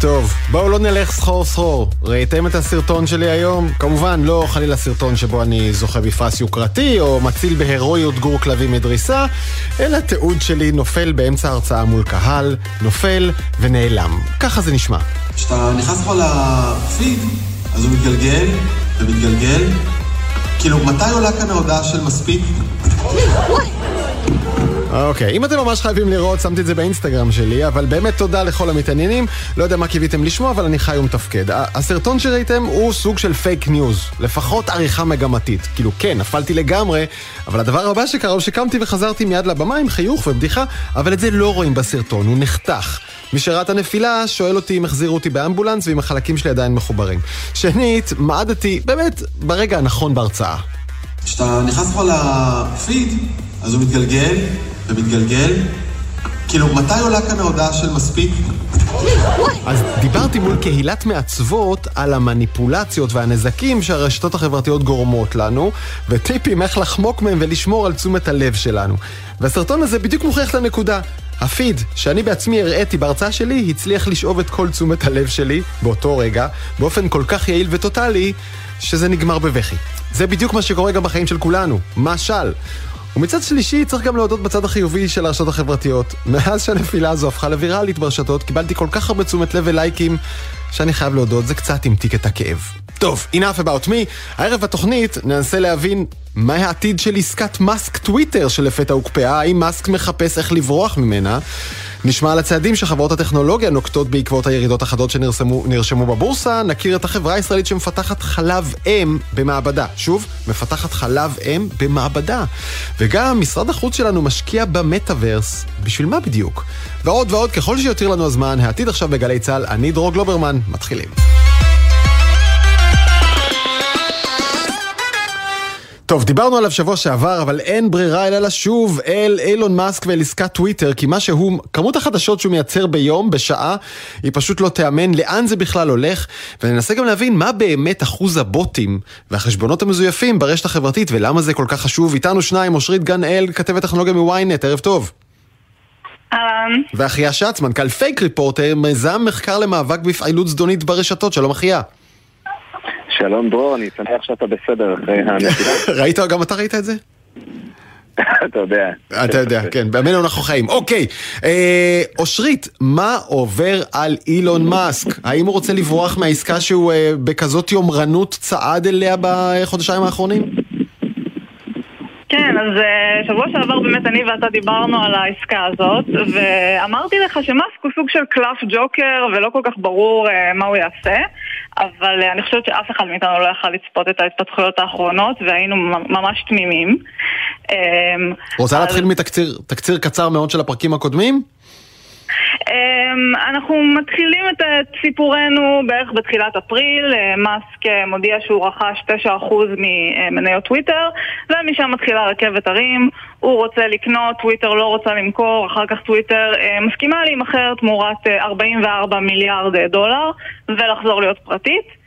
טוב. בואו לא נלך סחור סחור. ראיתם את הסרטון שלי היום? כמובן, לא חלילה סרטון שבו אני זוכה בפרס יוקרתי, או מציל בהירואיות גור כלבים מדריסה, אלא תיעוד שלי נופל באמצע ההרצאה מול קהל, נופל ונעלם. ככה זה נשמע. כשאתה נכנס פה לפיד, אז הוא מתגלגל ומתגלגל. כאילו, מתי עולה כאן ההודעה של מספיק? אוקיי, אם אתם ממש חייבים לראות, שמתי את זה באינסטגרם שלי, אבל באמת תודה לכל המתעניינים. לא יודע מה קיוויתם לשמוע, אבל אני חי ומתפקד. הסרטון שראיתם הוא סוג של fake news, לפחות עריכה מגמתית. כאילו, כן, נפלתי לגמרי, אבל הדבר הבא שקרה הוא שקמתי וחזרתי מיד לבמה עם חיוך ובדיחה, אבל את זה לא רואים בסרטון, הוא נחתך. מי שראה את הנפילה שואל אותי אם החזירו אותי באמבולנס ואם החלקים שלי עדיין מחוברים. שנית, מעדתי, באמת, ברגע הנכון בהרצאה. כשאתה נכנס פה לפיד, אז הוא מתגלגל ומתגלגל. כאילו, מתי עולה כאן ההודעה של מספיק? אז דיברתי מול קהילת מעצבות על המניפולציות והנזקים שהרשתות החברתיות גורמות לנו, וטיפים איך לחמוק מהם ולשמור על תשומת הלב שלנו. והסרטון הזה בדיוק מוכיח את הנקודה. הפיד, שאני בעצמי הראיתי בהרצאה שלי, הצליח לשאוב את כל תשומת הלב שלי, באותו רגע, באופן כל כך יעיל וטוטאלי, שזה נגמר בבכי. זה בדיוק מה שקורה גם בחיים של כולנו. משל. ומצד שלישי, צריך גם להודות בצד החיובי של הרשתות החברתיות. מאז שהנפילה הזו הפכה לוויראלית ברשתות, קיבלתי כל כך הרבה תשומת לב ולייקים, שאני חייב להודות, זה קצת המתיק את הכאב. טוב, enough about me. הערב בתוכנית ננסה להבין מה העתיד של עסקת מאסק טוויטר שלפתע הוקפאה, האם מאסק מחפש איך לברוח ממנה. נשמע על הצעדים שחברות הטכנולוגיה נוקטות בעקבות הירידות החדות שנרשמו בבורסה, נכיר את החברה הישראלית שמפתחת חלב אם במעבדה. שוב, מפתחת חלב אם במעבדה. וגם משרד החוץ שלנו משקיע במטאוורס. בשביל מה בדיוק? ועוד ועוד, ככל שיותיר לנו הזמן, העתיד עכשיו בגלי צה"ל, אני דרור גלוברמן, מתחילים. טוב, דיברנו עליו שבוע שעבר, אבל אין ברירה אלא לשוב אל אילון מאסק ואל עסקת טוויטר, כי מה שהוא, כמות החדשות שהוא מייצר ביום, בשעה, היא פשוט לא תיאמן לאן זה בכלל הולך, וננסה גם להבין מה באמת אחוז הבוטים והחשבונות המזויפים ברשת החברתית, ולמה זה כל כך חשוב. איתנו שניים, אושרית גן-אל, כתבת טכנולוגיה מוויינט, ערב טוב. אהלן. ואחיה שץ, מנכ"ל פייק ריפורטר, מיזם מחקר למאבק בפעילות זדונית ברשתות, שלום אחיה. שלום דרור, אני שמח שאתה בסדר אחרי הנפילה. ראית, גם אתה ראית את זה? אתה יודע. אתה יודע, כן, בימינו אנחנו חיים. אוקיי, אה, אושרית, מה עובר על אילון מאסק? האם הוא רוצה לברוח מהעסקה שהוא אה, בכזאת יומרנות צעד אליה בחודשיים האחרונים? כן, אז שבוע שעבר באמת אני ואתה דיברנו על העסקה הזאת, ואמרתי לך שמאסק הוא סוג של קלף ג'וקר ולא כל כך ברור מה הוא יעשה. אבל אני חושבת שאף אחד מאיתנו לא יכל לצפות את ההתפתחויות האחרונות והיינו ממש תמימים. רוצה להתחיל מתקציר קצר מאוד של הפרקים הקודמים? אנחנו מתחילים את סיפורנו בערך בתחילת אפריל, מאסק מודיע שהוא רכש 9% ממניות טוויטר ומשם מתחילה רכבת הרים, הוא רוצה לקנות, טוויטר לא רוצה למכור, אחר כך טוויטר מסכימה להימכר תמורת 44 מיליארד דולר ולחזור להיות פרטית.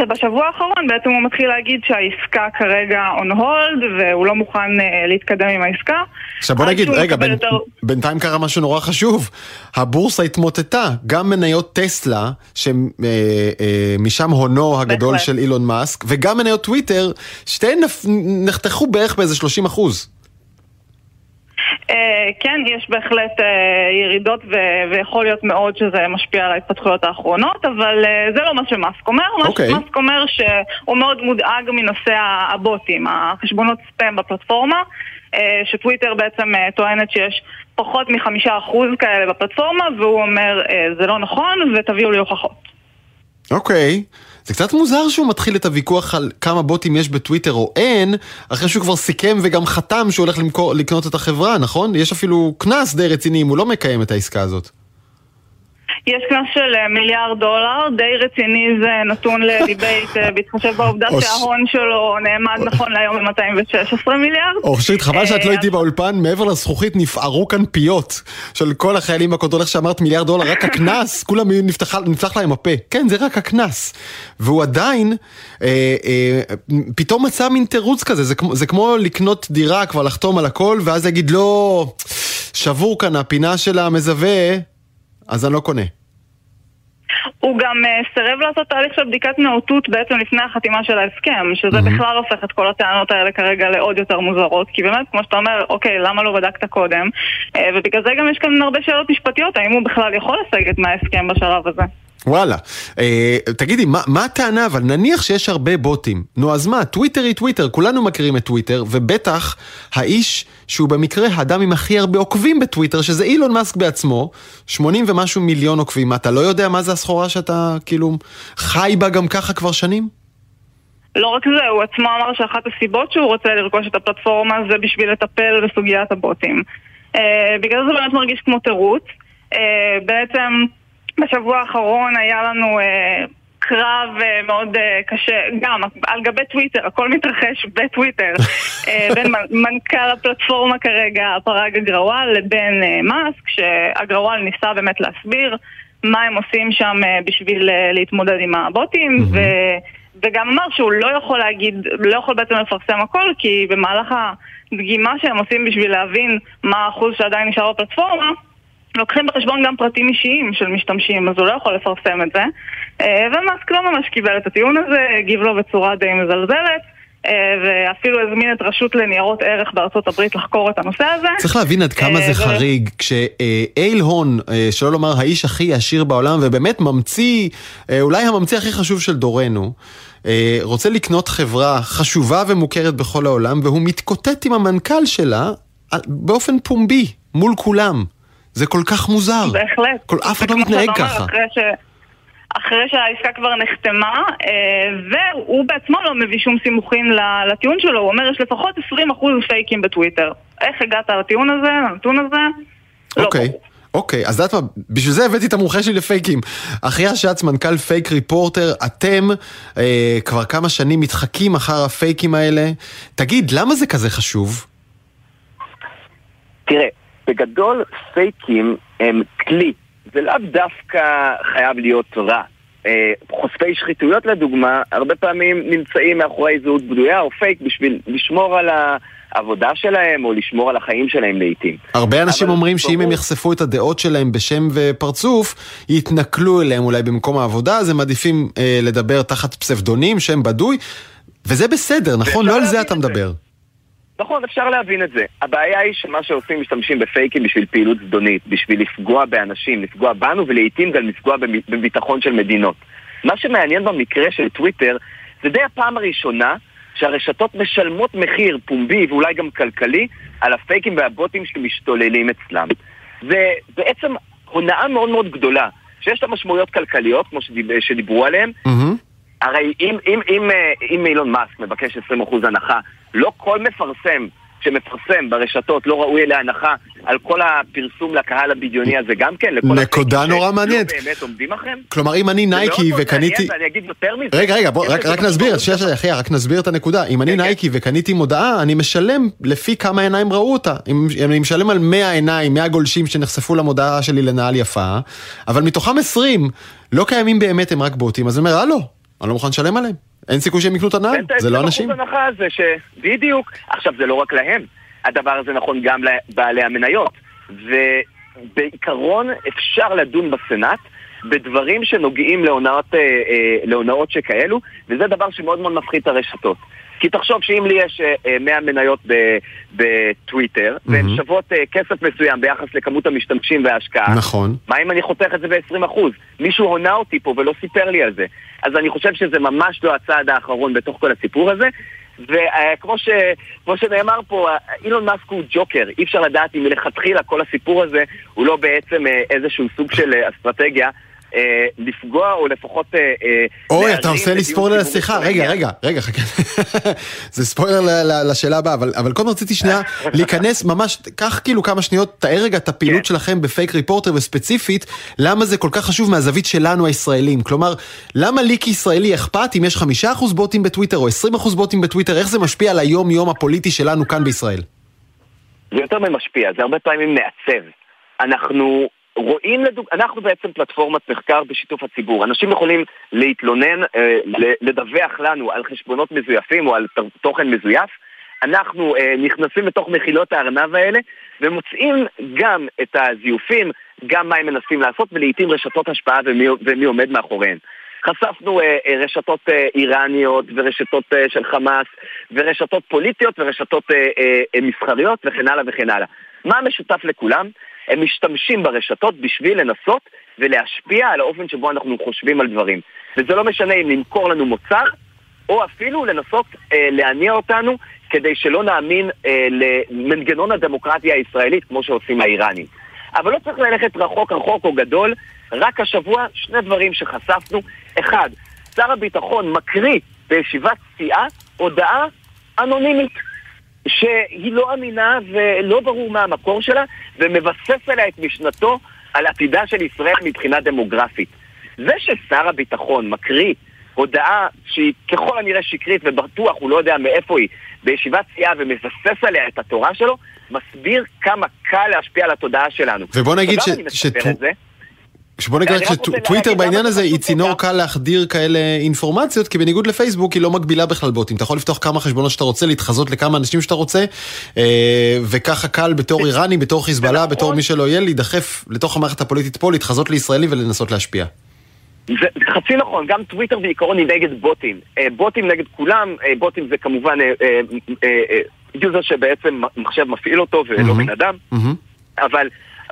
ובשבוע האחרון בעצם הוא מתחיל להגיד שהעסקה כרגע on hold והוא לא מוכן uh, להתקדם עם העסקה. עכשיו בוא נגיד, רגע, בין, יותר... בינתיים קרה משהו נורא חשוב. הבורסה התמוטטה, גם מניות טסלה, שמשם הונו הגדול בהחלט. של אילון מאסק, וגם מניות טוויטר, שתיהן נחתכו בערך באיזה 30 אחוז. כן, יש בהחלט ירידות ויכול להיות מאוד שזה משפיע על ההתפתחויות האחרונות, אבל זה לא מה שמאסק אומר. Okay. אוקיי. מאסק אומר שהוא מאוד מודאג מנושא הבוטים, החשבונות ספאם בפלטפורמה, שטוויטר בעצם טוענת שיש פחות מחמישה אחוז כאלה בפלטפורמה, והוא אומר זה לא נכון ותביאו לי הוכחות. אוקיי. Okay. זה קצת מוזר שהוא מתחיל את הוויכוח על כמה בוטים יש בטוויטר או אין, אחרי שהוא כבר סיכם וגם חתם שהוא הולך למכור, לקנות את החברה, נכון? יש אפילו קנס די רציני אם הוא לא מקיים את העסקה הזאת. יש קנס של אה, מיליארד דולר, די רציני זה נתון לדיבייט, אה, בהתחשב בעובדה שההון שלו נעמד נכון להיום ב-216 מיליארד. אושרית, חבל שאת לא איתי באולפן, מעבר לזכוכית נפערו כאן פיות של כל החיילים בקוטון, איך שאמרת מיליארד דולר, רק הקנס, כולם נפתח להם הפה. כן, זה רק הקנס. והוא עדיין, אה, אה, פתאום מצא מין תירוץ כזה, זה, זה כמו לקנות דירה, כבר לחתום על הכל, ואז להגיד, לא, שבור כאן הפינה של המזווה, אז אני לא קונה. הוא גם uh, סירב לעשות תהליך של בדיקת נאותות בעצם לפני החתימה של ההסכם, שזה mm-hmm. בכלל הופך את כל הטענות האלה כרגע לעוד יותר מוזרות, כי באמת, כמו שאתה אומר, אוקיי, למה לא בדקת קודם? Uh, ובגלל זה גם יש כאן הרבה שאלות משפטיות, האם הוא בכלל יכול לסגת מההסכם בשלב הזה. וואלה. אה, תגידי, מה, מה הטענה? אבל נניח שיש הרבה בוטים. נו, אז מה? טוויטר היא טוויטר, כולנו מכירים את טוויטר, ובטח האיש שהוא במקרה האדם עם הכי הרבה עוקבים בטוויטר, שזה אילון מאסק בעצמו, 80 ומשהו מיליון עוקבים. אתה לא יודע מה זה הסחורה שאתה כאילו חי בה גם ככה כבר שנים? לא רק זה, הוא עצמו אמר שאחת הסיבות שהוא רוצה לרכוש את הפלטפורמה זה בשביל לטפל בסוגיית הבוטים. Uh, בגלל זה באמת מרגיש כמו תירוץ. Uh, בעצם... בשבוע האחרון היה לנו אה, קרב אה, מאוד אה, קשה, גם על גבי טוויטר, הכל מתרחש בטוויטר, אה, בין מנכ"ל הפלטפורמה כרגע, פראג אגרוואל, לבין אה, מאסק, שאגרוואל ניסה באמת להסביר מה הם עושים שם אה, בשביל אה, להתמודד עם הבוטים, mm-hmm. ו... וגם אמר שהוא לא יכול להגיד, לא יכול בעצם לפרסם הכל, כי במהלך הדגימה שהם עושים בשביל להבין מה האחוז שעדיין נשאר בפלטפורמה, לוקחים בחשבון גם פרטים אישיים של משתמשים, אז הוא לא יכול לפרסם את זה. אה, ומאסק לא ממש קיבל את הטיעון הזה, הגיב לו בצורה די מזלזלת. אה, ואפילו הזמין את רשות לניירות ערך בארצות הברית לחקור את הנושא הזה. צריך להבין עד כמה זה אה, חריג, כשאייל הון, שלא לומר האיש הכי עשיר בעולם, ובאמת ממציא, אולי הממציא הכי חשוב של דורנו, רוצה לקנות חברה חשובה ומוכרת בכל העולם, והוא מתקוטט עם המנכ"ל שלה באופן פומבי, מול כולם. זה כל כך מוזר. בהחלט. כל, אף אחד לא מתנהג ככה. אחרי, ש... אחרי שהעסקה כבר נחתמה, אה, והוא בעצמו לא מביא שום סימוכין לטיעון שלו, הוא אומר יש לפחות 20% פייקים בטוויטר. איך הגעת לטיעון הזה, לנתון הזה? לא אוקיי. לא אוקיי, אז את יודעת מה, בשביל זה הבאתי את המומחה שלי לפייקים. אחיה שץ, מנכ"ל פייק ריפורטר, אתם אה, כבר כמה שנים מתחקים אחר הפייקים האלה. תגיד, למה זה כזה חשוב? תראה, בגדול פייקים הם כלי, זה לאו דווקא חייב להיות רע. אה, חושפי שחיתויות לדוגמה, הרבה פעמים נמצאים מאחורי זהות בדויה או פייק בשביל לשמור על העבודה שלהם או לשמור על החיים שלהם לעיתים. הרבה אנשים אומרים. שאם הם יחשפו את הדעות שלהם בשם ופרצוף, יתנכלו אליהם אולי במקום העבודה, אז הם מעדיפים אה, לדבר תחת פסבדונים, שם בדוי, וזה בסדר, נכון? לא על זה אתה מדבר. נכון, אפשר להבין את זה. הבעיה היא שמה שעושים, משתמשים בפייקים בשביל פעילות זדונית, בשביל לפגוע באנשים, לפגוע בנו ולעיתים גם לפגוע בביטחון של מדינות. מה שמעניין במקרה של טוויטר, זה די הפעם הראשונה שהרשתות משלמות מחיר פומבי ואולי גם כלכלי על הפייקים והבוטים שמשתוללים אצלם. זה בעצם הונאה מאוד מאוד גדולה, שיש לה משמעויות כלכליות, כמו שדיב, שדיברו עליהן. Mm-hmm. הרי אם, אם, אם, אה, אם אילון מאסק מבקש 20% הנחה לא כל מפרסם שמפרסם ברשתות לא ראוי להנחה על כל הפרסום לקהל הבדיוני הזה גם כן, נקודה נורא מעניינת. לא באמת עומדים לכם? כלומר, אם אני נייקי וקניתי... אני אגיד יותר מזה. רגע, רגע, בוא, רק, רק נסביר, שנייה, שנייה, אחי, רק נסביר את הנקודה. אם אני כן, כן. נייקי וקניתי מודעה, אני משלם לפי כמה עיניים ראו אותה. אם אני משלם על 100 עיניים, 100 גולשים שנחשפו למודעה שלי לנעל יפה, אבל מתוכם 20 לא קיימים באמת, הם רק בוטים, אז אני אומר, הלו, אני לא מוכן לשלם עליהם. אין סיכוי שהם יקנו את הנעל, זה לא אנשים. את ההנחה הזה ש... בדיוק. עכשיו, זה לא רק להם. הדבר הזה נכון גם לבעלי המניות. ובעיקרון אפשר לדון בסנאט בדברים שנוגעים להונאות, אה, אה, להונאות שכאלו, וזה דבר שמאוד מאוד מפחית את הרשתות. כי תחשוב שאם לי יש 100 אה, מניות בטוויטר, mm-hmm. והן שוות כסף מסוים ביחס לכמות המשתמשים וההשקעה, נכון. מה אם אני חותך את זה ב-20%? מישהו הונה אותי פה ולא סיפר לי על זה. אז אני חושב שזה ממש לא הצעד האחרון בתוך כל הסיפור הזה. וכמו ש, שנאמר פה, אילון מאסק הוא ג'וקר, אי אפשר לדעת אם מלכתחילה כל הסיפור הזה הוא לא בעצם אה, איזשהו סוג של אה, אסטרטגיה אה, לפגוע או לפחות... אה, אה, אוי, אתה עושה לי ספוילר לשיחה, רגע, רגע, רגע, חכה. זה ספוילר לשאלה הבאה, אבל קודם רציתי שנייה להיכנס ממש, קח כאילו כמה שניות, תאר רגע את הפעילות כן. שלכם בפייק ריפורטר וספציפית, למה זה כל כך חשוב מהזווית שלנו הישראלים. כלומר, למה לי כישראלי אכפת אם יש חמישה אחוז בוטים בטוויטר או עשרים אחוז בוטים בטוויטר, איך זה משפיע על היום-יום הפוליטי שלנו כאן בישראל? זה יותר ממשפיע, זה הרבה פעמים מעצב. אנחנו רואים, לדוג... אנחנו בעצם פלטפורמת מחקר בשיתוף הציבור. אנשים יכולים להתלונן, אה, לדווח לנו על חשבונות מזויפים או על תוכן מזויף. אנחנו אה, נכנסים לתוך מחילות הארנב האלה ומוצאים גם את הזיופים גם מה הם מנסים לעשות, ולעיתים רשתות השפעה ומי, ומי עומד מאחוריהן. חשפנו אה, אה, רשתות אה, איראניות ורשתות אה, של חמאס ורשתות פוליטיות ורשתות אה, אה, מסחריות וכן הלאה וכן הלאה. מה המשותף לכולם? הם משתמשים ברשתות בשביל לנסות ולהשפיע על האופן שבו אנחנו חושבים על דברים. וזה לא משנה אם למכור לנו מוצר, או אפילו לנסות אה, להניע אותנו כדי שלא נאמין אה, למנגנון הדמוקרטיה הישראלית כמו שעושים האיראנים. אבל לא צריך ללכת רחוק רחוק או גדול, רק השבוע שני דברים שחשפנו. אחד, שר הביטחון מקריא בישיבת סיעה הודעה אנונימית שהיא לא אמינה ולא ברור מה המקור שלה ומבסס עליה את משנתו על עתידה של ישראל מבחינה דמוגרפית. זה ששר הביטחון מקריא הודעה שהיא ככל הנראה שקרית ובטוח הוא לא יודע מאיפה היא בישיבת סיעה ומבסס עליה את התורה שלו, מסביר כמה קל להשפיע על התודעה שלנו. ובוא נגיד ש... ש... שבוא נגיד שטוויטר בעניין הזה היא צינור קל להחדיר כאלה אינפורמציות, כי בניגוד לפייסבוק היא לא מגבילה בכלל בוטים. אתה יכול לפתוח כמה חשבונות שאתה רוצה, להתחזות לכמה אנשים שאתה רוצה, אה, וככה קל בתור איראני, בתור חיזבאללה, נכון. בתור מי שלא יהיה, להידחף לתוך המערכת הפוליטית פה, להתחזות לישראלי ולנסות להשפיע. זה חצי נכון, גם טוויטר בעיקרון היא נגד בוטים. אה, בוטים נגד כולם, אה, בוטים זה כמובן user שבעצם מחשב מפעיל אותו ולא בן אדם, אבל...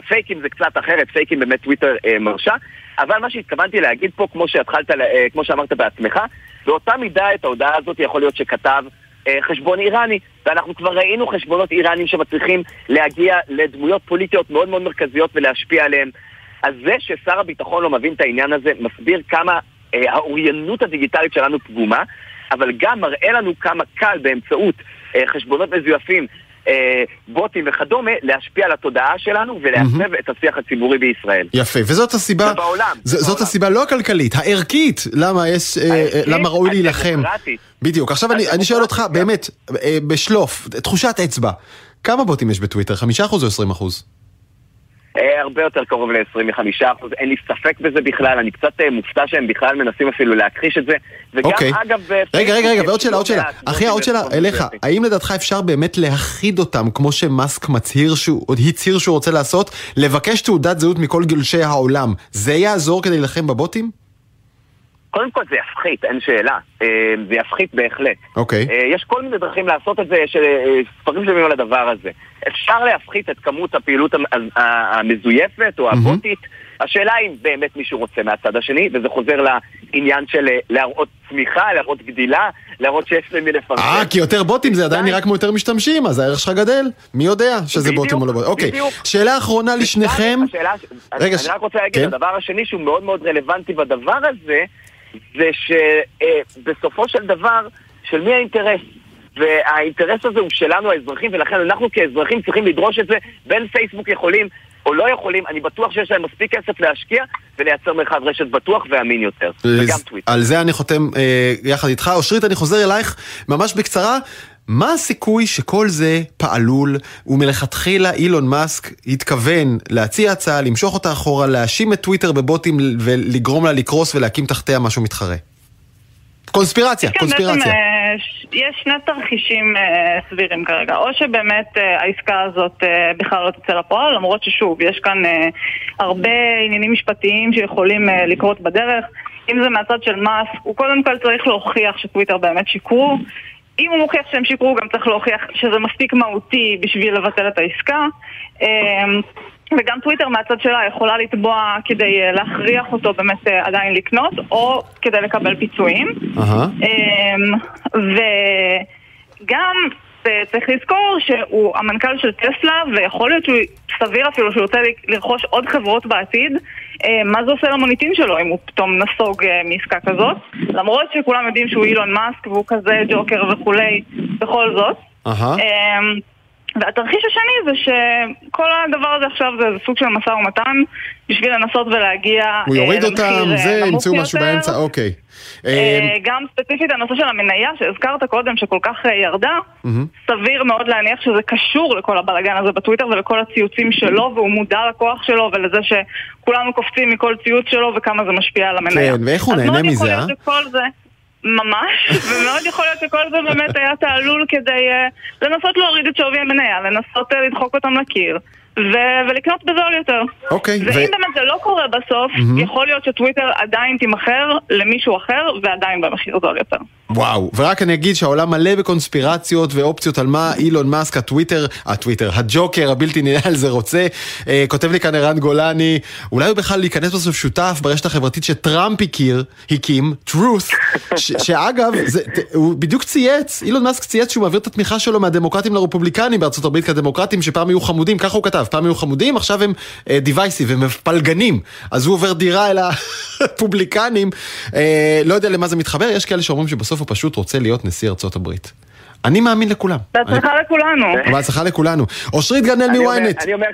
פייקים זה קצת אחרת, פייקים באמת טוויטר אה, מרשה, אבל מה שהתכוונתי להגיד פה, כמו שהתחלת, אה, כמו שאמרת בעצמך, באותה מידה את ההודעה הזאת יכול להיות שכתב אה, חשבון איראני, ואנחנו כבר ראינו חשבונות איראנים שמצליחים להגיע לדמויות פוליטיות מאוד מאוד מרכזיות ולהשפיע עליהן. אז זה ששר הביטחון לא מבין את העניין הזה, מסביר כמה אה, האוריינות הדיגיטלית שלנו פגומה, אבל גם מראה לנו כמה קל באמצעות אה, חשבונות מזויפים בוטים וכדומה, להשפיע על התודעה שלנו ולעצב את השיח הציבורי בישראל. יפה, וזאת הסיבה, ובעולם, זאת הסיבה לא הכלכלית, הערכית, למה יש, אה, אה, למה ראוי להילחם. בדיוק, עכשיו אני שואל אותך, באמת, בשלוף, תחושת אצבע, כמה בוטים יש בטוויטר, 5% או 20%? אה, הרבה יותר קרוב ל-25%, אין לי ספק בזה בכלל, אני קצת אה, מופתע שהם בכלל מנסים אפילו להכחיש את זה. וגם אוקיי. אגב... רגע, רגע, רגע, ועוד שאלה, עוד שאלה. אחי, עוד שאלה אליך, האם לדעתך אפשר באמת להכחיד אותם, כמו שמאסק מצהיר שהוא, עוד הצהיר שהוא רוצה לעשות, לבקש תעודת זהות מכל גלשי העולם, זה יעזור כדי להילחם בבוטים? קודם כל זה יפחית, אין שאלה. אה, זה יפחית בהחלט. אוקיי. אה, יש כל מיני דרכים לעשות את זה, יש אה, ספרים שלמים על הדבר הזה. אפשר להפחית את כמות הפעילות המזויפת או הבוטית. השאלה אם באמת מישהו רוצה מהצד השני, וזה חוזר לעניין של להראות צמיחה, להראות גדילה, להראות שיש למי לפרסם. אה, כי יותר בוטים זה עדיין נראה כמו יותר משתמשים, אז הערך שלך גדל. מי יודע שזה בוטים או לא בוטים. אוקיי, שאלה אחרונה לשניכם. רגע, אני רק רוצה להגיד, כן? הדבר השני שהוא מאוד מאוד רלוונטי בדבר הזה, זה שבסופו של דבר, של מי האינטרס? והאינטרס הזה הוא שלנו האזרחים, ולכן אנחנו כאזרחים צריכים לדרוש את זה. בין פייסבוק יכולים או לא יכולים, אני בטוח שיש להם מספיק כסף להשקיע ולייצר מרחב רשת בטוח ואמין יותר. וגם טוויטר. על זה אני חותם אה, יחד איתך. אושרית, אני חוזר אלייך ממש בקצרה. מה הסיכוי שכל זה פעלול ומלכתחילה אילון מאסק התכוון להציע הצעה, למשוך אותה אחורה, להאשים את טוויטר בבוטים ולגרום לה לקרוס ולהקים תחתיה משהו מתחרה? קונספירציה, כן, קונספירציה. בעצם, אה, יש שני תרחישים אה, סבירים כרגע. או שבאמת אה, העסקה הזאת בכלל לא תצא לפועל, למרות ששוב, יש כאן הרבה עניינים משפטיים שיכולים לקרות בדרך. אם זה מהצד של מס, הוא קודם כל צריך להוכיח שטוויטר באמת שיקרו. אם הוא מוכיח שהם שיקרו, גם צריך להוכיח שזה מספיק מהותי בשביל לבטל את העסקה. אמ, וגם טוויטר מהצד שלה יכולה לתבוע כדי אה, להכריח אותו באמת אה, עדיין לקנות, או כדי לקבל פיצויים. Uh-huh. וגם צריך לזכור שהוא המנכ"ל של טסלה, ויכול להיות שהוא סביר אפילו שהוא רוצה לרכוש עוד חברות בעתיד. אה, מה זה עושה למוניטין שלו אם הוא פתאום נסוג אה, מעסקה כזאת? למרות שכולם יודעים שהוא אילון מאסק והוא כזה ג'וקר וכולי, בכל זאת. Uh-huh. והתרחיש השני זה שכל הדבר הזה עכשיו זה סוג של משא ומתן בשביל לנסות ולהגיע הוא יוריד אותם, זה, ימצאו משהו באמצע, אוקיי. אה, גם ספציפית הנושא של המניה שהזכרת קודם שכל כך אה, ירדה, סביר מאוד להניח שזה קשור לכל הבלאגן הזה בטוויטר ולכל הציוצים שלו והוא מודע לכוח שלו ולזה שכולנו קופצים מכל ציוץ שלו וכמה זה משפיע על המניה. כן, ואיך הוא נהנה מזה, אה? ממש, ומאוד יכול להיות שכל זה באמת היה תעלול כדי uh, לנסות להוריד את שווי המניה, לנסות uh, לדחוק אותם לקיר. ו- ולקנות בזול יותר. אוקיי. ואם ו... באמת זה לא קורה בסוף, mm-hmm. יכול להיות שטוויטר עדיין תימכר למישהו אחר ועדיין במחיר זול יותר. וואו, ורק אני אגיד שהעולם מלא בקונספירציות ואופציות על מה אילון מאסק, הטוויטר, הטוויטר, הג'וקר הבלתי ננהל זה רוצה. אה, כותב לי כאן ערן גולני, אולי הוא בכלל להיכנס בסוף שותף ברשת החברתית שטראמפ הכיר, הקים, truth, שאגב, זה, הוא בדיוק צייץ, אילון מאסק צייץ שהוא מעביר את התמיכה שלו מהדמוקרטים לרפובליקנים בארצות הברית כדמוקרטים שפעם היו חמודים, ככה הוא כתב, פעם היו חמודים, עכשיו הם דיווייסיב, אה, הם מפלגנים, אז הוא עובר דירה אל הרפובליקנים, אה, לא יודע למה זה מתחבר, יש כאלה שאומרים שבסוף הוא פשוט רוצה להיות נשיא ארצות הברית. אני מאמין לכולם. בהצלחה לכולנו. בהצלחה לכולנו. אושרית גנאל מוויינט. אני אומר,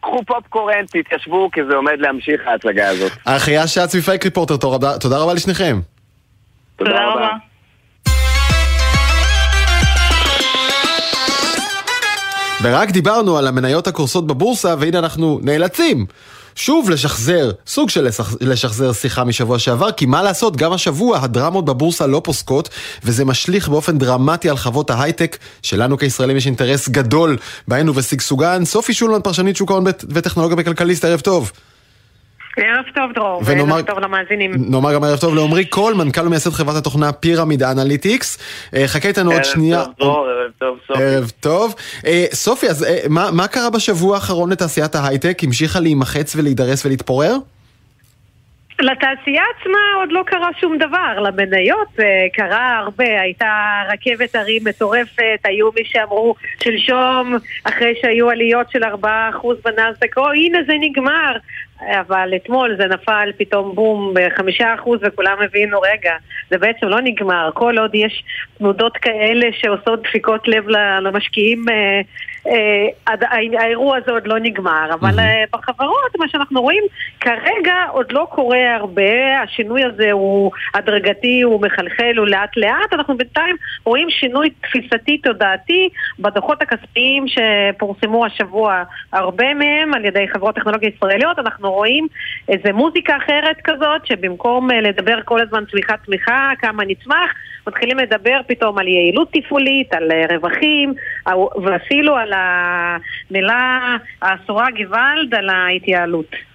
קחו פופקורן, תתיישבו, כי זה עומד להמשיך ההצגה הזאת. אחיה שץ מפייק ריפורטר, תודה רבה לשניכם. תודה רבה. ורק דיברנו על המניות הקורסות בבורסה, והנה אנחנו נאלצים שוב לשחזר, סוג של לשחזר שיחה משבוע שעבר, כי מה לעשות, גם השבוע הדרמות בבורסה לא פוסקות, וזה משליך באופן דרמטי על חוות ההייטק, שלנו כישראלים יש אינטרס גדול בהן ובשגשוגן. סופי שולמן, פרשנית שוק ההון וטכנולוגיה בכלכליסט, ערב טוב. ערב טוב דרור, ונאמר, וערב טוב למאזינים. נאמר גם ערב טוב לעמרי קול, מנכ"ל ומייסד חברת התוכנה פירמיד אנליטיקס. אה, חכה איתנו עוד שנייה. ערב טוב דרור, ערב טוב סופי. ערב טוב. אה, סופי, אז אה, מה, מה קרה בשבוע האחרון לתעשיית ההייטק? המשיכה להימחץ ולהידרס ולהתפורר? לתעשייה עצמה עוד לא קרה שום דבר, למניות קרה הרבה, הייתה רכבת הרים מטורפת, היו מי שאמרו שלשום, אחרי שהיו עליות של 4% בנאסדק, או הנה זה נגמר, אבל אתמול זה נפל פתאום בום בחמישה אחוז וכולם הבינו, רגע, זה בעצם לא נגמר. כל עוד יש תנודות כאלה שעושות דפיקות לב למשקיעים, אה, אה, האירוע הזה עוד לא נגמר. אבל אה, בחברות, מה שאנחנו רואים, כרגע עוד לא קורה הרבה, השינוי הזה הוא הדרגתי, הוא מחלחל, הוא לאט לאט. אנחנו בינתיים רואים שינוי תפיסתי תודעתי בדוחות הכספיים שפורסמו השבוע, הרבה מהם על ידי חברות טכנולוגיה ישראליות. אנחנו רואים איזה מוזיקה אחרת כזאת, שבמקום אה, לדבר כל הזמן צמיחה צמיחה, כמה נצמח, מתחילים לדבר פתאום על יעילות תפעולית, על אה, רווחים, ואפילו על המילה האסורה גוואלד, על ההתייעלות.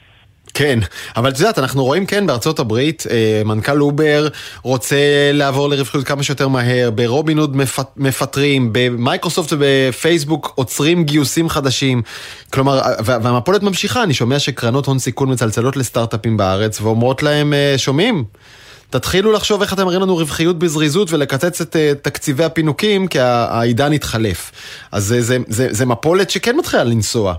כן, אבל את יודעת, אנחנו רואים כן בארצות הברית, אה, מנכ"ל אובר רוצה לעבור לרווחיות כמה שיותר מהר, ברובין הוד מפטרים, במייקרוסופט ובפייסבוק עוצרים גיוסים חדשים. כלומר, והמפולת ממשיכה, אני שומע שקרנות הון סיכון מצלצלות לסטארט-אפים בארץ ואומרות להם, אה, שומעים? תתחילו לחשוב איך אתם מראים לנו רווחיות בזריזות ולקצץ את uh, תקציבי הפינוקים, כי העידן התחלף. אז זה, זה, זה, זה מפולת שכן מתחילה לנסוע.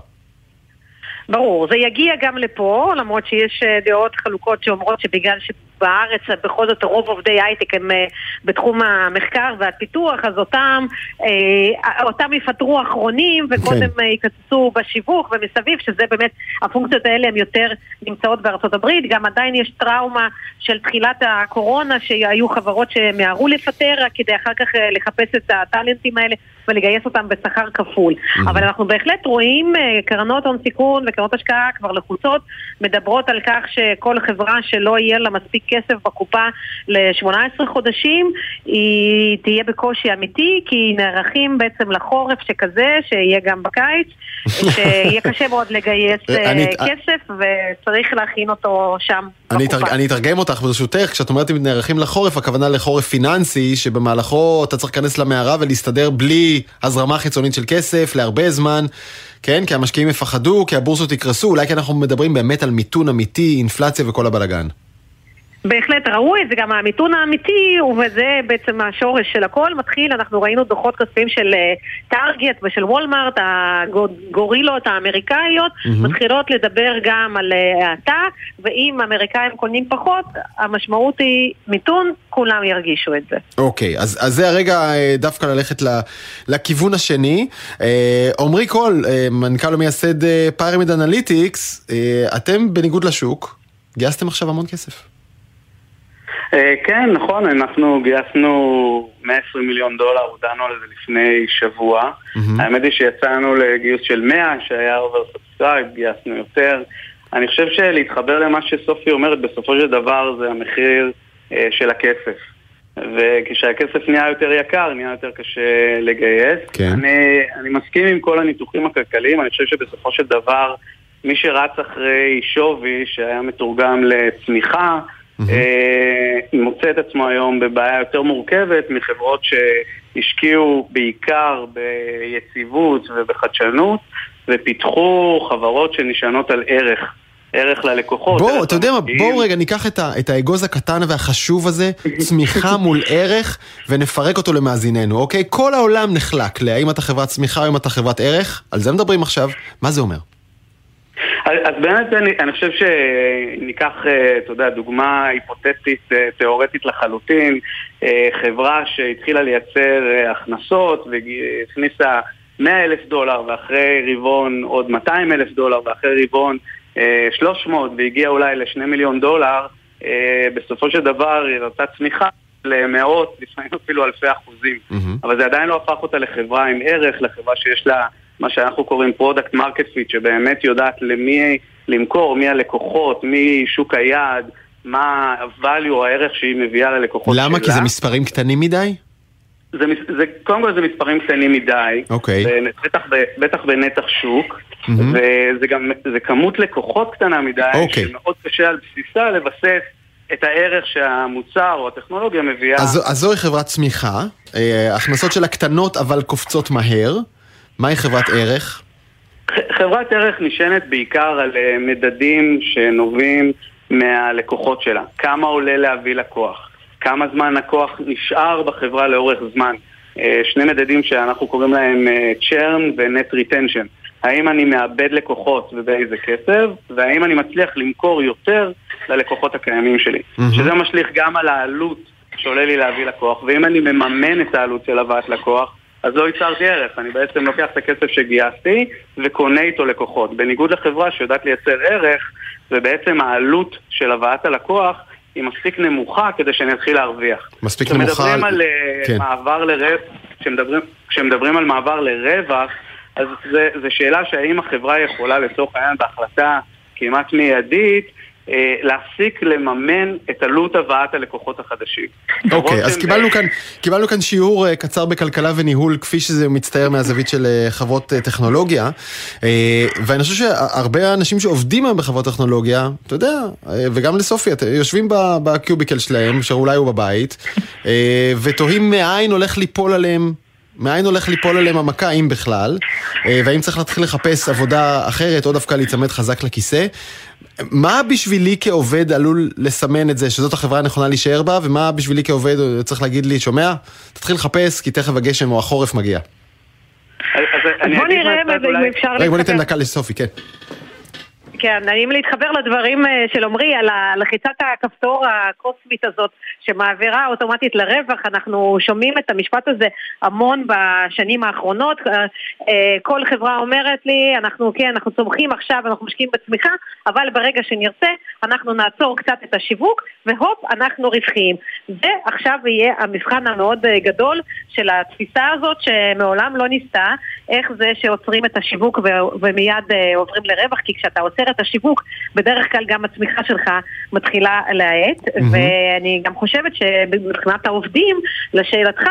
ברור, זה יגיע גם לפה, למרות שיש אה, דעות חלוקות שאומרות שבגלל שבארץ בכל זאת רוב עובדי הייטק הם אה, בתחום המחקר והפיתוח, אז אותם, אה, אותם יפטרו אחרונים וקודם כן. יקצצו בשיווק ומסביב, שזה באמת, הפונקציות האלה הן יותר נמצאות בארצות הברית, גם עדיין יש טראומה של תחילת הקורונה, שהיו חברות שמיהרו לפטר כדי אחר כך לחפש את הטאלנטים האלה ולגייס אותם בשכר כפול. Mm-hmm. אבל אנחנו בהחלט רואים קרנות הון סיכון וקרנות השקעה כבר לחוצות, מדברות על כך שכל חברה שלא יהיה לה מספיק כסף בקופה ל-18 חודשים, היא תהיה בקושי אמיתי, כי נערכים בעצם לחורף שכזה, שיהיה גם בקיץ, שיהיה קשה מאוד לגייס אני, אה, כסף, וצריך להכין אותו שם אני. אני אתרגם אותך ברשותך, כשאת אומרת אם נערכים לחורף, הכוונה לחורף פיננסי, שבמהלכו אתה צריך להיכנס למערה ולהסתדר בלי הזרמה חיצונית של כסף להרבה זמן. כן, כי המשקיעים יפחדו, כי הבורסות יקרסו, אולי כי אנחנו מדברים באמת על מיתון אמיתי, אינפלציה וכל הבלגן. בהחלט ראוי, זה גם המיתון האמיתי, וזה בעצם השורש של הכל מתחיל, אנחנו ראינו דוחות כספיים של טארגט אה, ושל וולמארט, הגורילות האמריקאיות, mm-hmm. מתחילות לדבר גם על אה, האטה, ואם האמריקאים קונים פחות, המשמעות היא מיתון, כולם ירגישו את זה. אוקיי, okay, אז, אז זה הרגע אה, דווקא ללכת לכיוון השני. עמרי קול, מנכ"ל ומייסד פירמיד אנליטיקס, אתם בניגוד לשוק, גייסתם עכשיו המון כסף. אה, כן, נכון, אנחנו גייסנו 120 מיליון דולר, הודענו על זה לפני שבוע. האמת היא שיצאנו לגיוס של 100, שהיה over subscribe, גייסנו יותר. אני חושב שלהתחבר למה שסופי אומרת, בסופו של דבר זה המחיר אה, של הכסף. וכשהכסף נהיה יותר יקר, נהיה יותר קשה לגייס. כן. אני, אני מסכים עם כל הניתוחים הכלכליים, אני חושב שבסופו של דבר, מי שרץ אחרי שווי, שהיה מתורגם לצמיחה, מוצא את עצמו היום בבעיה יותר מורכבת מחברות שהשקיעו בעיקר ביציבות ובחדשנות, ופיתחו חברות שנשענות על ערך. ערך ללקוחות. בואו, אתה יודע מה, בואו רגע ניקח את, ה, את האגוז הקטן והחשוב הזה, צמיחה מול ערך, ונפרק אותו למאזיננו, אוקיי? כל העולם נחלק להאם אתה חברת צמיחה או אם אתה חברת ערך, על זה מדברים עכשיו, מה זה אומר? אז באמת אני, אני חושב שניקח, אה, אתה יודע, דוגמה היפותטית, אה, תיאורטית לחלוטין, אה, חברה שהתחילה לייצר הכנסות והכניסה 100 אלף דולר ואחרי רבעון עוד 200 אלף דולר ואחרי רבעון 300 והגיע אולי ל-2 מיליון דולר, בסופו של דבר היא ראתה צמיחה למאות, לפעמים אפילו אלפי אחוזים. Mm-hmm. אבל זה עדיין לא הפך אותה לחברה עם ערך, לחברה שיש לה מה שאנחנו קוראים product market fit, שבאמת יודעת למי למכור, מי הלקוחות, מי שוק היעד, מה ה-value, הערך שהיא מביאה ללקוחות למה? שלה. למה? כי זה מספרים קטנים מדי? זה, זה, קודם כל זה מספרים קטנים מדי, אוקיי. בטח, בטח בנתח שוק, mm-hmm. וזה גם, זה כמות לקוחות קטנה מדי, אוקיי. שמאוד קשה על בסיסה לבסס את הערך שהמוצר או הטכנולוגיה מביאה. אז, אז זוהי חברת צמיחה, אה, הכנסות שלה קטנות אבל קופצות מהר, מהי חברת ערך? חברת ערך נשענת בעיקר על אה, מדדים שנובעים מהלקוחות שלה. כמה עולה להביא לקוח? כמה זמן הכוח נשאר בחברה לאורך זמן. אה, שני מדדים שאנחנו קוראים להם אה, churn ו-net retention. האם אני מאבד לקוחות ובאיזה כסף, והאם אני מצליח למכור יותר ללקוחות הקיימים שלי. Mm-hmm. שזה משליך גם על העלות שעולה לי להביא לקוח, ואם אני מממן את העלות של הבאת לקוח, אז לא ייצרתי ערך. אני בעצם לוקח את הכסף שגייסתי וקונה איתו לקוחות. בניגוד לחברה שיודעת לייצר ערך, ובעצם העלות של הבאת הלקוח היא מספיק נמוכה כדי שאני אתחיל להרוויח. מספיק נמוכה. כשמדברים על אה, כן. מעבר לרווח, כשמדברים, כשמדברים על מעבר לרווח, אז זו שאלה שהאם החברה יכולה לצורך העניין בהחלטה כמעט מיידית להפסיק לממן את עלות הבאת הלקוחות החדשים. אוקיי, אז קיבלנו כאן, קיבלנו כאן שיעור אה, קצר בכלכלה וניהול, כפי שזה מצטייר מהזווית של אה, חברות טכנולוגיה, ואני חושב שהרבה אנשים שעובדים היום בחברות טכנולוגיה, אתה יודע, וגם לסופי, יושבים בקיוביקל שלהם, שאולי הוא בבית, ותוהים מאין הולך ליפול עליהם מאין הולך ליפול עליהם המכה, אם בכלל, והאם צריך להתחיל לחפש עבודה אחרת, או דווקא להיצמד חזק לכיסא. מה בשבילי כעובד עלול לסמן את זה, שזאת החברה הנכונה להישאר בה, ומה בשבילי כעובד צריך להגיד לי, שומע? תתחיל לחפש, כי תכף הגשם או החורף מגיע. בוא נראה אם אפשר... רגע, בוא ניתן דקה לסופי, כן. כן, נעים להתחבר לדברים אה, של עמרי על לחיצת הכפתור הקוסמית הזאת שמעבירה אוטומטית לרווח. אנחנו שומעים את המשפט הזה המון בשנים האחרונות. אה, אה, כל חברה אומרת לי, אנחנו כן, אנחנו צומחים עכשיו, אנחנו משקיעים בצמיחה, אבל ברגע שנרצה, אנחנו נעצור קצת את השיווק, והופ, אנחנו רווחיים. זה עכשיו יהיה המבחן המאוד גדול של התפיסה הזאת שמעולם לא ניסתה, איך זה שעוצרים את השיווק ומיד עוברים לרווח, כי כשאתה עוצר את השיווק, בדרך כלל גם הצמיחה שלך מתחילה להאט, mm-hmm. ואני גם חושבת שמבחינת העובדים, לשאלתך,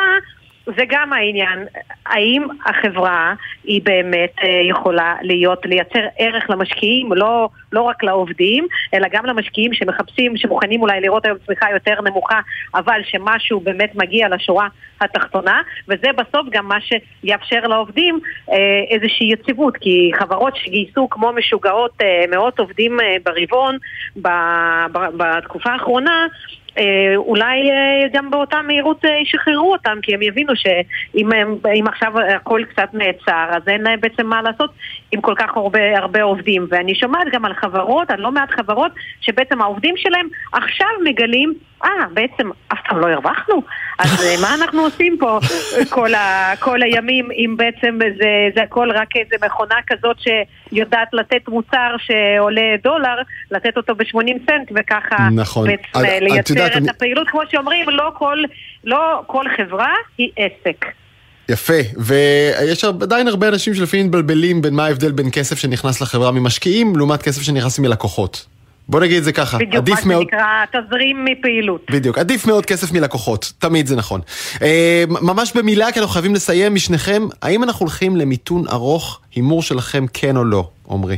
זה גם העניין, האם החברה היא באמת אה, יכולה להיות, לייצר ערך למשקיעים, לא, לא רק לעובדים, אלא גם למשקיעים שמחפשים, שמוכנים אולי לראות היום צמיחה יותר נמוכה, אבל שמשהו באמת מגיע לשורה התחתונה, וזה בסוף גם מה שיאפשר לעובדים אה, איזושהי יציבות, כי חברות שגייסו כמו משוגעות אה, מאות עובדים ברבעון בתקופה האחרונה, אולי אה, גם באותה מהירות אה, ישחררו אותם, כי הם יבינו שאם עכשיו הכל קצת נעצר, אז אין להם בעצם מה לעשות עם כל כך הרבה, הרבה עובדים. ואני שומעת גם על חברות, על לא מעט חברות, שבעצם העובדים שלהם עכשיו מגלים אה, בעצם אף פעם לא הרווחנו? אז אה, מה אנחנו עושים פה כל, ה, כל הימים אם בעצם זה, זה הכל רק איזה מכונה כזאת שיודעת לתת מוצר שעולה דולר, לתת אותו ב-80 סנט וככה נכון. בעצם לייצר את אני... הפעילות, כמו שאומרים, לא כל, לא כל חברה היא עסק. יפה, ויש עדיין הרבה אנשים שלפעמים מתבלבלים בין מה ההבדל בין כסף שנכנס לחברה ממשקיעים לעומת כסף שנכנס מלקוחות. בוא נגיד את זה ככה, בדיוק, עדיף מה מאוד... שנקרא תזרים מפעילות. בדיוק, עדיף מאוד כסף מלקוחות, תמיד זה נכון. אה, ממש במילה, כי אנחנו חייבים לסיים משניכם, האם אנחנו הולכים למיתון ארוך, הימור שלכם כן או לא, עמרי?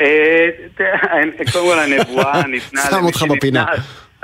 אה, קודם כל הנבואה ניתנה... שם אותך בפינה.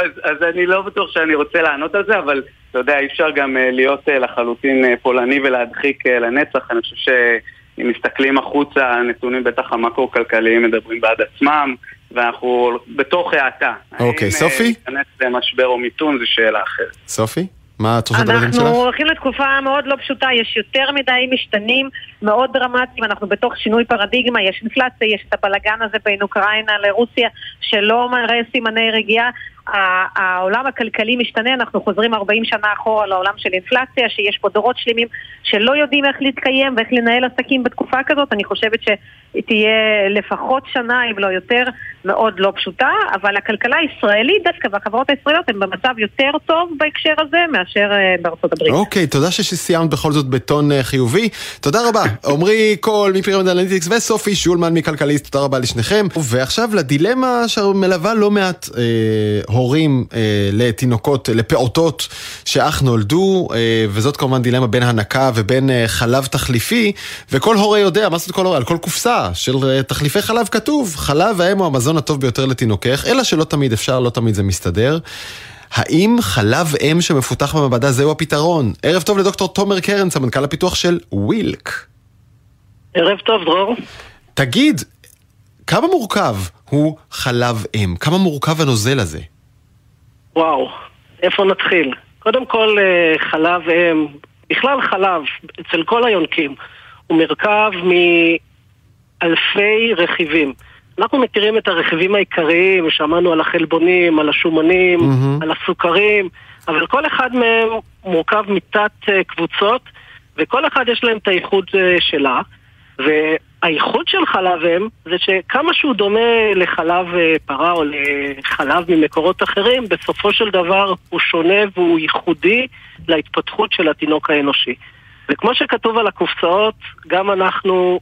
אז, אז אני לא בטוח שאני רוצה לענות על זה, אבל אתה יודע, אי אפשר גם אה, להיות אה, לחלוטין אה, פולני ולהדחיק לנצח. אני חושב שאם מסתכלים החוצה, הנתונים בטח המקרו-כלכליים מדברים בעד עצמם, ואנחנו בתוך האטה. אוקיי, סופי? האם ניכנס למשבר או מיתון זו שאלה אחרת. סופי? מה התחושת הבטן שלך? אנחנו הולכים לתקופה מאוד לא פשוטה, יש יותר מדי משתנים מאוד דרמטיים, אנחנו בתוך שינוי פרדיגמה, יש אינפלציה, יש את הבלגן הזה בין אוקראינה לרוסיה שלא מראה סימני רגיעה. העולם הכלכלי משתנה, אנחנו חוזרים 40 שנה אחורה לעולם של אינפלציה, שיש פה דורות שלמים שלא יודעים איך להתקיים ואיך לנהל עסקים בתקופה כזאת. אני חושבת שתהיה לפחות שנה, אם לא יותר, מאוד לא פשוטה, אבל הכלכלה הישראלית דווקא והחברות הישראליות הן במצב יותר טוב בהקשר הזה מאשר אה, בארצות הברית. אוקיי, תודה שסיימת בכל זאת בטון אה, חיובי. תודה רבה. עמרי קול מפירמיד אנליטיקס וסופי שולמן מכלכליסט, תודה רבה לשניכם. ועכשיו לדילמה שמלווה לא מעט אה, הורים אה, לתינוקות, לפעוטות שאך נולדו, אה, וזאת כמובן דילמה בין הנקה ובין אה, חלב תחליפי, וכל הורה יודע, מה זאת כל הורה? על כל קופסה של אה, תחליפי חלב כתוב, חלב האם הוא המזון הטוב ביותר לתינוקך, אלא שלא תמיד אפשר, לא תמיד זה מסתדר. האם חלב אם שמפותח במעבדה זהו הפתרון? ערב טוב לדוקטור תומר קרן, סמנכ"ל הפיתוח של ווילק. ערב טוב, דרור. תגיד, כמה מורכב הוא חלב אם? כמה מורכב הנוזל הזה? וואו, איפה נתחיל? קודם כל, אה, חלב אם, בכלל חלב, אצל כל היונקים, הוא מרכב מאלפי רכיבים. אנחנו מכירים את הרכיבים העיקריים, שמענו על החלבונים, על השומנים, mm-hmm. על הסוכרים, אבל כל אחד מהם מורכב מתת אה, קבוצות, וכל אחד יש להם את הייחוד אה, שלה. והייחוד של חלב אם זה שכמה שהוא דומה לחלב אה, פרה או לחלב ממקורות אחרים, בסופו של דבר הוא שונה והוא ייחודי להתפתחות של התינוק האנושי. וכמו שכתוב על הקופסאות, גם אנחנו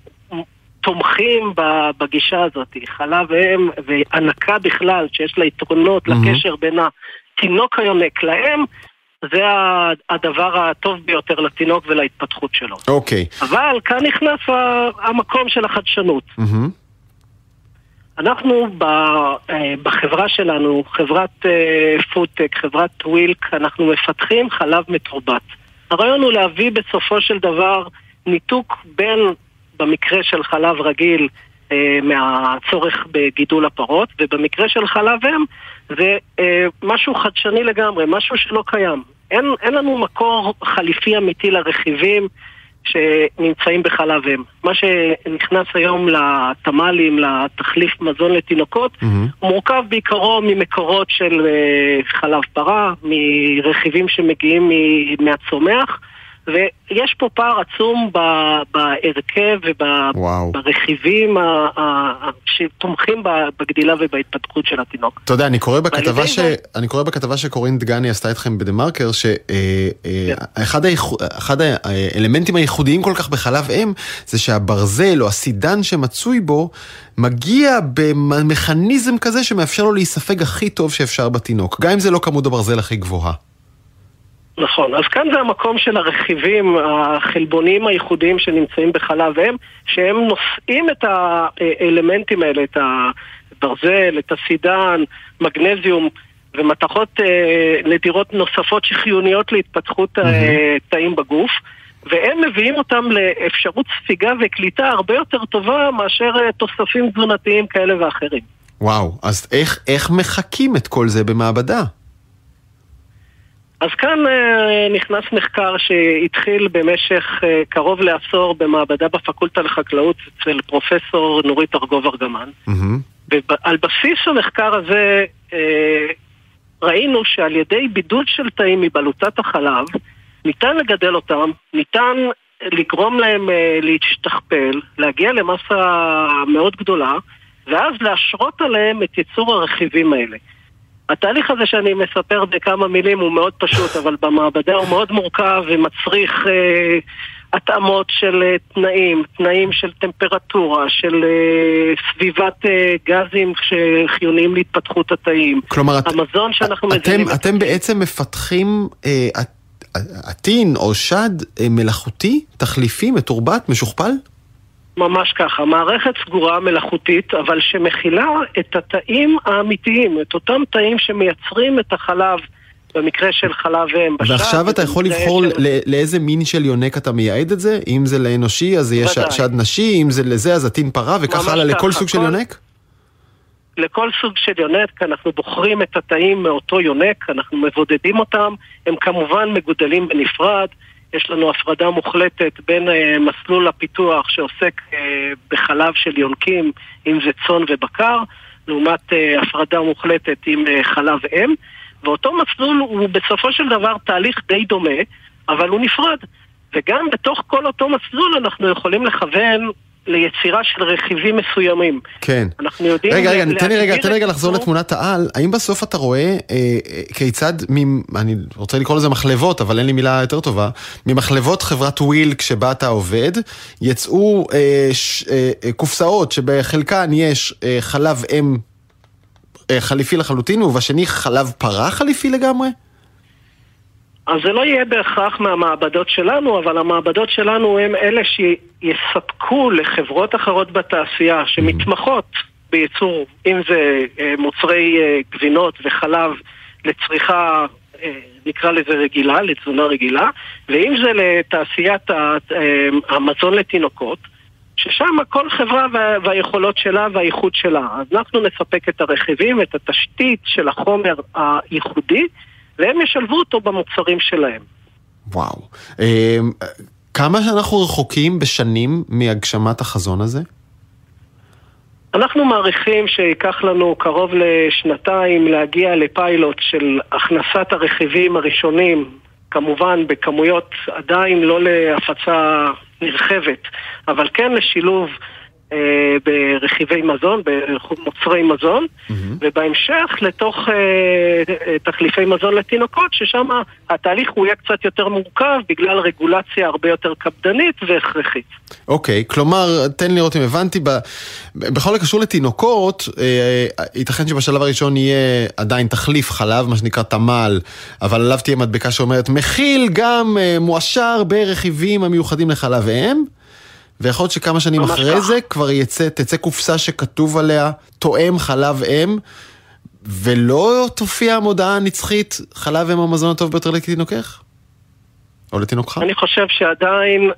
תומכים בגישה הזאת. חלב אם והנקה בכלל, שיש לה יתרונות mm-hmm. לקשר בין התינוק היונק לאם, זה הדבר הטוב ביותר לתינוק ולהתפתחות שלו. אוקיי. Okay. אבל כאן נכנס המקום של החדשנות. Mm-hmm. אנחנו אה, בחברה שלנו, חברת פודטק, אה, חברת ווילק, אנחנו מפתחים חלב מתורבת. הרעיון הוא להביא בסופו של דבר ניתוק בין, במקרה של חלב רגיל, אה, מהצורך בגידול הפרות, ובמקרה של חלב אם זה אה, משהו חדשני לגמרי, משהו שלא קיים. אין, אין לנו מקור חליפי אמיתי לרכיבים שנמצאים בחלב אם. מה שנכנס היום לתמ"לים, לתחליף מזון לתינוקות, mm-hmm. מורכב בעיקרו ממקורות של אה, חלב פרה, מרכיבים שמגיעים מהצומח. ויש פה פער עצום בהרכב וברכיבים שתומכים בגדילה ובהתפתחות של התינוק. אתה יודע, אני קורא בכתבה, ש... אני קורא בכתבה שקורין דגני עשתה איתכם בדה מרקר, שאחד אה, אה, כן. האלמנטים הייחודיים כל כך בחלב אם, זה שהברזל או הסידן שמצוי בו, מגיע במכניזם כזה שמאפשר לו להיספג הכי טוב שאפשר בתינוק, גם אם זה לא כמות הברזל הכי גבוהה. נכון, אז כאן זה המקום של הרכיבים החלבוניים הייחודיים שנמצאים בחלב אם, שהם נושאים את האלמנטים האלה, את הברזל, את הסידן, מגנזיום ומתכות אה, נדירות נוספות שחיוניות להתפתחות mm-hmm. תאים בגוף. והם מביאים אותם לאפשרות ספיגה וקליטה הרבה יותר טובה מאשר אה, תוספים תזונתיים כאלה ואחרים. וואו, אז איך, איך מחקים את כל זה במעבדה? אז כאן אה, נכנס מחקר שהתחיל במשך אה, קרוב לעשור במעבדה בפקולטה לחקלאות אצל פרופסור נורית ארגוב ארגמן. Mm-hmm. ועל בסיס המחקר הזה אה, ראינו שעל ידי בידוד של תאים מבלוטת החלב ניתן לגדל אותם, ניתן לגרום להם להשתכפל, להגיע למסה מאוד גדולה, ואז להשרות עליהם את ייצור הרכיבים האלה. התהליך הזה שאני מספר בכמה מילים הוא מאוד פשוט, אבל במעבדה הוא מאוד מורכב ומצריך אה, התאמות של אה, תנאים, תנאים של טמפרטורה, של סביבת גזים שחיוניים להתפתחות התאים. כלומר, המזון שאנחנו מזינים... אתם, אתם בעצם מפתחים עטין או שד מלאכותי, תחליפי, מתורבת, משוכפל? ממש ככה, מערכת סגורה מלאכותית, אבל שמכילה את התאים האמיתיים, את אותם תאים שמייצרים את החלב. במקרה של חלב אם. ועכשיו אתה יכול לבחור של... לאיזה מין של יונק אתה מייעד את זה? אם זה לאנושי אז יש ודאי. שד נשי, אם זה לזה אז עטין פרה וכך הלאה לכל סוג כל... של יונק? לכל סוג של יונק אנחנו בוחרים את התאים מאותו יונק, אנחנו מבודדים אותם, הם כמובן מגודלים בנפרד. יש לנו הפרדה מוחלטת בין uh, מסלול הפיתוח שעוסק uh, בחלב של יונקים, אם זה צאן ובקר, לעומת uh, הפרדה מוחלטת עם חלב אם, ואותו מסלול הוא בסופו של דבר תהליך די דומה, אבל הוא נפרד. וגם בתוך כל אותו מסלול אנחנו יכולים לכוון ליצירה של רכיבים מסוימים. כן. אנחנו יודעים... רגע, רגע, תן לי רגע, תן לי רגע לחזור לתמונת העל. האם בסוף אתה רואה אה, אה, כיצד, מ, אני רוצה לקרוא לזה מחלבות, אבל אין לי מילה יותר טובה, ממחלבות חברת וויל כשבה אתה עובד, יצאו אה, ש, אה, אה, קופסאות שבחלקן יש אה, חלב אם אה, חליפי לחלוטין, ובשני חלב פרה חליפי לגמרי? אז זה לא יהיה בהכרח מהמעבדות שלנו, אבל המעבדות שלנו הם אלה שיספקו לחברות אחרות בתעשייה שמתמחות בייצור, אם זה אה, מוצרי אה, גבינות וחלב לצריכה, אה, נקרא לזה רגילה, לתזונה רגילה, ואם זה לתעשיית המזון לתינוקות, ששם כל חברה והיכולות שלה והאיכות שלה. אז אנחנו נספק את הרכיבים, את התשתית של החומר הייחודי, והם ישלבו אותו במוצרים שלהם. וואו. אמ, כמה שאנחנו רחוקים בשנים מהגשמת החזון הזה? אנחנו מעריכים שייקח לנו קרוב לשנתיים להגיע לפיילוט של הכנסת הרכיבים הראשונים, כמובן בכמויות עדיין לא להפצה נרחבת, אבל כן לשילוב ברכיבי מזון, במוצרי מזון, mm-hmm. ובהמשך לתוך אה, אה, תחליפי מזון לתינוקות, ששם התהליך הוא יהיה קצת יותר מורכב בגלל רגולציה הרבה יותר קפדנית והכרחית. אוקיי, okay, כלומר, תן לראות אם הבנתי, ב... בכל הקשור לתינוקות, ייתכן שבשלב הראשון יהיה עדיין תחליף חלב, מה שנקרא תמ"ל, אבל עליו תהיה מדבקה שאומרת, מכיל גם מועשר ברכיבים המיוחדים לחלב אם. ויכול להיות שכמה שנים אחרי כך. זה כבר יצא, תצא קופסה שכתוב עליה תואם חלב אם, ולא תופיע המודעה הנצחית חלב אם המזון הטוב ביותר לתינוקך? או לתינוקך? אני חושב שעדיין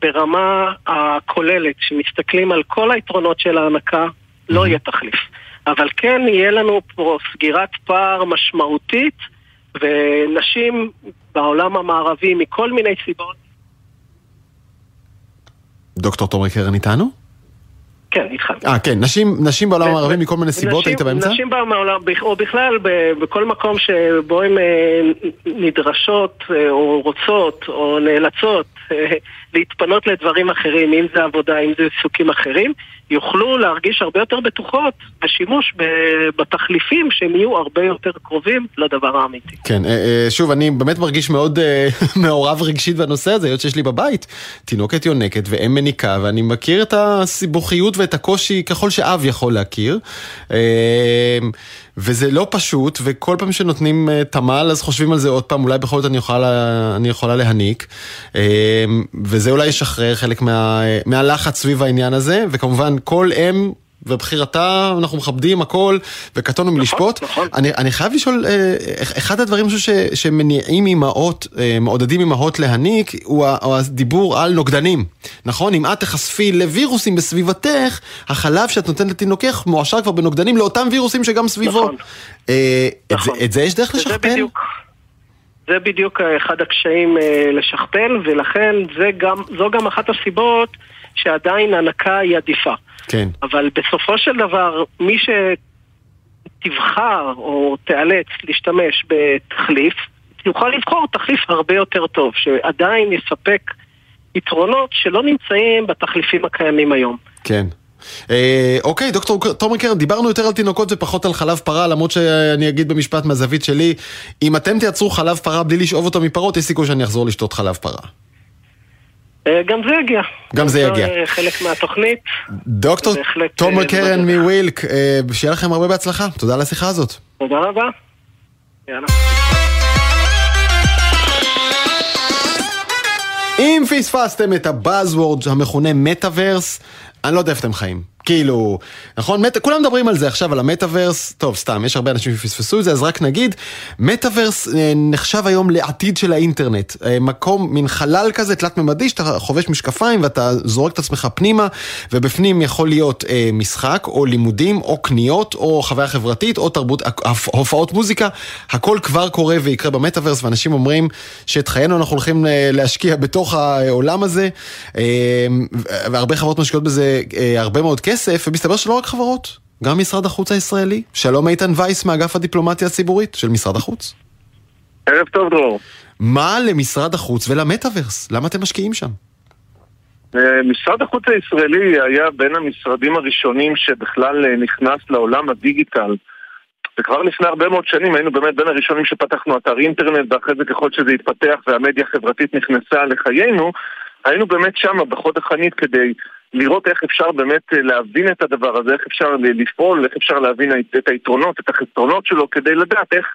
ברמה הכוללת, שמסתכלים על כל היתרונות של ההנקה, לא יהיה תחליף. אבל כן יהיה לנו פה סגירת פער משמעותית, ונשים בעולם המערבי מכל מיני סיבות דוקטור תומר קרן איתנו? כן, איתך. אה, כן, נשים, נשים בעולם הערבי מכל מיני סיבות, היית באמצע? נשים בעולם, או בכלל בכל מקום שבו הן אה, נדרשות, אה, או רוצות, או נאלצות אה, להתפנות לדברים אחרים, אם זה עבודה, אם זה עיסוקים אחרים, יוכלו להרגיש הרבה יותר בטוחות בשימוש בתחליפים שהם יהיו הרבה יותר קרובים לדבר האמיתי. כן, אה, אה, שוב, אני באמת מרגיש מאוד אה, מעורב רגשית בנושא הזה, היות שיש לי בבית תינוקת יונקת ואם מניקה, ואני מכיר את הסיבוכיות ואת הקושי ככל שאב יכול להכיר. וזה לא פשוט, וכל פעם שנותנים תמ"ל אז חושבים על זה עוד פעם, אולי בכל זאת אני יכולה, אני יכולה להניק. וזה אולי ישחרר חלק מה, מהלחץ סביב העניין הזה, וכמובן כל אם ובחירתה, אנחנו מכבדים הכל, וקטונו נכון, מלשפוט. נכון. אני, אני חייב לשאול, אה, אחד הדברים ש, שמניעים אימהות, אה, מעודדים אימהות להניק, הוא, הוא הדיבור על נוגדנים. נכון? אם את תחשפי לווירוסים בסביבתך, החלב שאת נותנת לתינוקך מועשר כבר בנוגדנים לאותם וירוסים שגם סביבו. נכון. אה, נכון. את, זה, את זה יש דרך לשכפל? בדיוק. זה בדיוק אחד הקשיים לשכפל, ולכן גם, זו גם אחת הסיבות שעדיין הנקה היא עדיפה. כן. אבל בסופו של דבר, מי שתבחר או תיאלץ להשתמש בתחליף, יוכל לבחור תחליף הרבה יותר טוב, שעדיין יספק יתרונות שלא נמצאים בתחליפים הקיימים היום. כן. אה, אוקיי, דוקטור תומר קרן, דיברנו יותר על תינוקות ופחות על חלב פרה, למרות שאני אגיד במשפט מהזווית שלי, אם אתם תייצרו חלב פרה בלי לשאוב אותו מפרות, יש סיכוי שאני אחזור לשתות חלב פרה. גם זה יגיע. גם זה יגיע. חלק מהתוכנית. דוקטור תומר קרן מווילק, שיהיה לכם הרבה בהצלחה. תודה על השיחה הזאת. תודה רבה. יאללה. אם פספסתם את הבאזוורד המכונה מטאוורס, אני לא יודע איפה אתם חיים. כאילו, נכון? מט... כולם מדברים על זה עכשיו, על המטאוורס, טוב, סתם, יש הרבה אנשים שפספסו את זה, אז רק נגיד, מטאוורס אה, נחשב היום לעתיד של האינטרנט. אה, מקום, מין חלל כזה, תלת-ממדי, שאתה חובש משקפיים ואתה זורק את עצמך פנימה, ובפנים יכול להיות אה, משחק, או לימודים, או קניות, או חוויה חברתית, או תרבות, הופעות מוזיקה, הכל כבר קורה ויקרה במטאוורס, ואנשים אומרים שאת חיינו אנחנו הולכים אה, להשקיע בתוך העולם הזה, אה, והרבה חברות משקיעות בזה אה, הרבה מאוד כסף. כסף, ומסתבר שלא רק חברות, גם משרד החוץ הישראלי. שלום איתן וייס מאגף הדיפלומטיה הציבורית של משרד החוץ. ערב טוב דרור. מה למשרד החוץ ולמטאוורס? למה אתם משקיעים שם? אה, משרד החוץ הישראלי היה בין המשרדים הראשונים שבכלל אה, נכנס לעולם הדיגיטל. וכבר לפני הרבה מאוד שנים היינו באמת בין הראשונים שפתחנו אתר אינטרנט, ואחרי זה ככל שזה התפתח והמדיה החברתית נכנסה לחיינו, היינו באמת שם בחוד החנית כדי לראות איך אפשר באמת אה, להבין את הדבר הזה, איך אפשר לפעול, איך אפשר להבין את היתרונות, את החסרונות שלו, כדי לדעת איך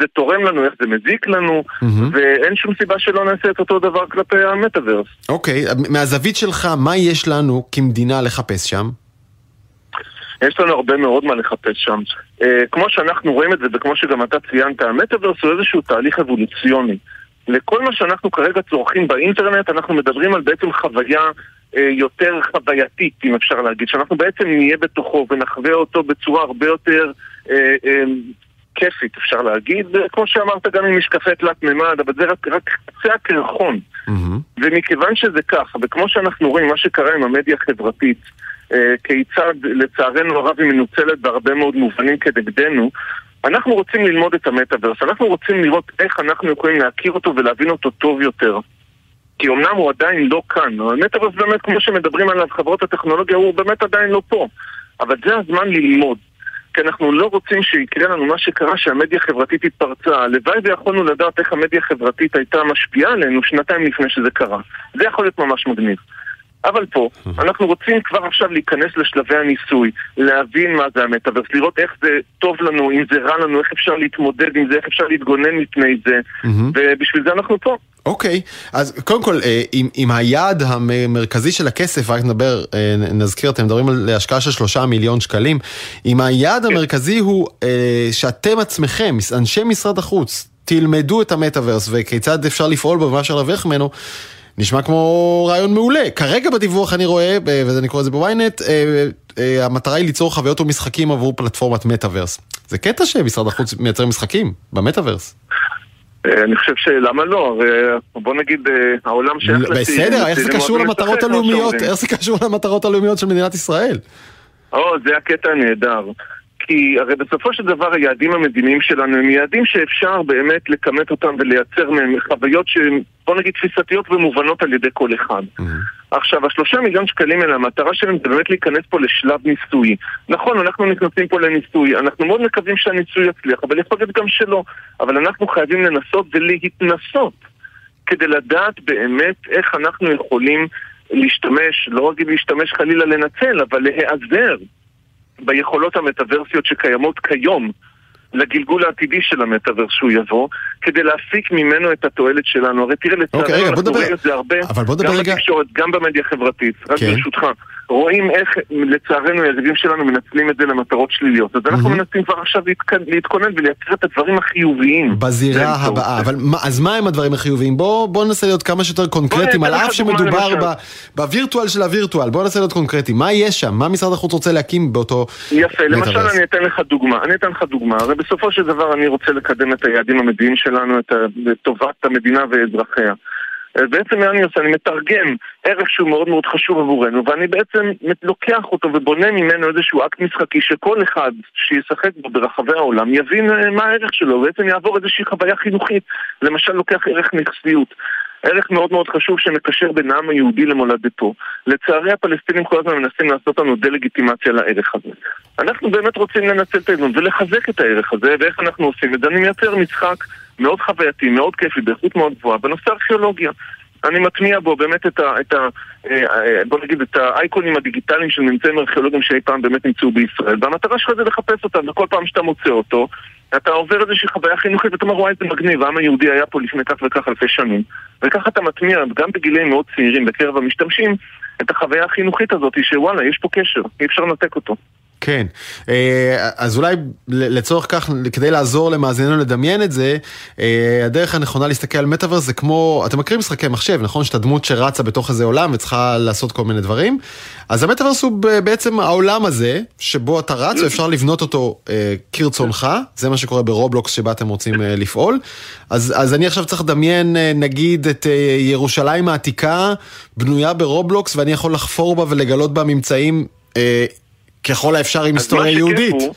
זה תורם לנו, איך זה מזיק לנו, mm-hmm. ואין שום סיבה שלא נעשה את אותו דבר כלפי המטאוורס. אוקיי, okay, מהזווית שלך, מה יש לנו כמדינה לחפש שם? יש לנו הרבה מאוד מה לחפש שם. Uh, כמו שאנחנו רואים את זה, וכמו שגם אתה ציינת, המטאוורס הוא איזשהו תהליך אבולוציוני. לכל מה שאנחנו כרגע צורכים באינטרנט, אנחנו מדברים על בעצם חוויה אה, יותר חווייתית, אם אפשר להגיד, שאנחנו בעצם נהיה בתוכו ונחווה אותו בצורה הרבה יותר אה, אה, כיפית, אפשר להגיד, כמו שאמרת גם עם משקפי תלת מימד, אבל זה רק, רק קצה הקרחון. Mm-hmm. ומכיוון שזה ככה, וכמו שאנחנו רואים, מה שקרה עם המדיה החברתית, אה, כיצד לצערנו הרב היא מנוצלת בהרבה מאוד מובנים כנגדנו, אנחנו רוצים ללמוד את המטאוורס, אנחנו רוצים לראות איך אנחנו יכולים להכיר אותו ולהבין אותו טוב יותר. כי אמנם הוא עדיין לא כאן, המטאוורס באמת, כמו שמדברים עליו חברות הטכנולוגיה, הוא באמת עדיין לא פה. אבל זה הזמן ללמוד. כי אנחנו לא רוצים שיקרה לנו מה שקרה שהמדיה החברתית התפרצה. הלוואי ויכולנו לדעת איך המדיה החברתית הייתה משפיעה עלינו שנתיים לפני שזה קרה. זה יכול להיות ממש מגניב. אבל פה, אנחנו רוצים כבר עכשיו להיכנס לשלבי הניסוי, להבין מה זה המטאוורס, לראות איך זה טוב לנו, אם זה רע לנו, איך אפשר להתמודד עם זה, איך אפשר להתגונן מפני זה, ובשביל זה אנחנו פה. אוקיי, okay. אז קודם כל, אה, עם, עם היעד המרכזי של הכסף, רק נדבר, אה, נזכיר, אתם מדברים על השקעה של שלושה מיליון שקלים, אם היעד כן. המרכזי הוא אה, שאתם עצמכם, אנשי משרד החוץ, תלמדו את המטאוורס וכיצד אפשר לפעול בו ומה אפשר להרוויח ממנו, נשמע כמו רעיון מעולה. כרגע בדיווח אני רואה, ואני קורא לזה בוויינט, המטרה היא ליצור חוויות ומשחקים עבור פלטפורמת מטאוורס. זה קטע שמשרד החוץ מייצר משחקים במטאוורס. אה, אני חושב שלמה לא, בוא נגיד אה, העולם שייך לצעירים. בסדר, איך זה קשור למטרות הלאומיות, איך זה קשור למטרות הלאומיות של מדינת ישראל? או, זה הקטע הנהדר. כי הרי בסופו של דבר היעדים המדיניים שלנו הם יעדים שאפשר באמת לכמת אותם ולייצר מהם חוויות שהן, בוא נגיד, תפיסתיות ומובנות על ידי כל אחד. Mm-hmm. עכשיו, השלושה מיליון שקלים האלה, המטרה שלהם זה באמת להיכנס פה לשלב ניסוי. נכון, אנחנו נכנסים פה לניסוי, אנחנו מאוד מקווים שהניסוי יצליח, אבל יכול להיות גם שלא. אבל אנחנו חייבים לנסות ולהתנסות כדי לדעת באמת איך אנחנו יכולים להשתמש, לא רק להשתמש חלילה לנצל, אבל להיעזר ביכולות המטאוורסיות שקיימות כיום לגלגול העתידי של המטאוורס שהוא יבוא, כדי להפיק ממנו את התועלת שלנו. הרי תראה, לצערנו אוקיי, אנחנו רואים את זה הרבה, גם בתקשורת, גם במדיה החברתית. רק כן. ברשותך. רואים איך לצערנו היריבים שלנו מנצלים את זה למטרות שליליות. אז אנחנו מנסים כבר עכשיו להתכונן ולייצר את הדברים החיוביים. בזירה הבאה, אבל אז מה הם הדברים החיוביים? בואו ננסה להיות כמה שיותר קונקרטיים, על אף שמדובר בווירטואל של הווירטואל. בואו ננסה להיות קונקרטיים. מה יש שם? מה משרד החוץ רוצה להקים באותו יפה, למשל אני אתן לך דוגמה. אני אתן לך דוגמה. הרי בסופו של דבר אני רוצה לקדם את היעדים המדיניים שלנו, את טובת המדינה ואזרחיה. בעצם מה אני עושה? אני מתרגם ערך שהוא מאוד מאוד חשוב עבורנו, ואני בעצם לוקח אותו ובונה ממנו איזשהו אקט משחקי שכל אחד שישחק בו ברחבי העולם יבין אה, מה הערך שלו, ובעצם יעבור איזושהי חוויה חינוכית. למשל לוקח ערך נכסיות. ערך מאוד מאוד חשוב שמקשר בין העם היהודי למולדתו. לצערי הפלסטינים כל הזמן מנסים לעשות לנו דה-לגיטימציה לערך הזה. אנחנו באמת רוצים לנצל את האזון ולחזק את הערך הזה, ואיך אנחנו עושים את זה? אני מייצר משחק מאוד חווייתי, מאוד כיפי, באיכות מאוד גבוהה, בנושא ארכיאולוגיה. אני מטמיע בו באמת את ה... את ה בוא נגיד, את האייקונים הדיגיטליים של ממצאים ארכיאולוגיים שאי פעם באמת נמצאו בישראל. והמטרה שלך זה לחפש אותם, וכל פעם שאתה מוצא אותו, אתה עובר איזושהי חוויה חינוכית ואתה אומר, וואי, זה מגניב, העם היהודי היה פה לפני כך וכך אלפי שנים. וככה אתה מטמיע, גם בגילים מאוד צעירים בקרב המשתמשים, את החוויה החינוכית הזאת, שוואלה, יש פה קשר, אי אפשר לנתק אותו. כן, אה, אז אולי לצורך כך, כדי לעזור למאזיננו לדמיין את זה, אה, הדרך הנכונה להסתכל על מטאוורס זה כמו, אתם מכירים משחקי מחשב, נכון? שאתה דמות שרצה בתוך איזה עולם וצריכה לעשות כל מיני דברים. אז המטאוורס הוא בעצם העולם הזה, שבו אתה רץ ואפשר לבנות אותו אה, כרצונך, זה מה שקורה ברובלוקס שבה אתם רוצים לפעול. אז, אז אני עכשיו צריך לדמיין, נגיד, את ירושלים העתיקה, בנויה ברובלוקס, ואני יכול לחפור בה ולגלות בה ממצאים. ככל האפשר עם היסטוריה יהודית. הוא,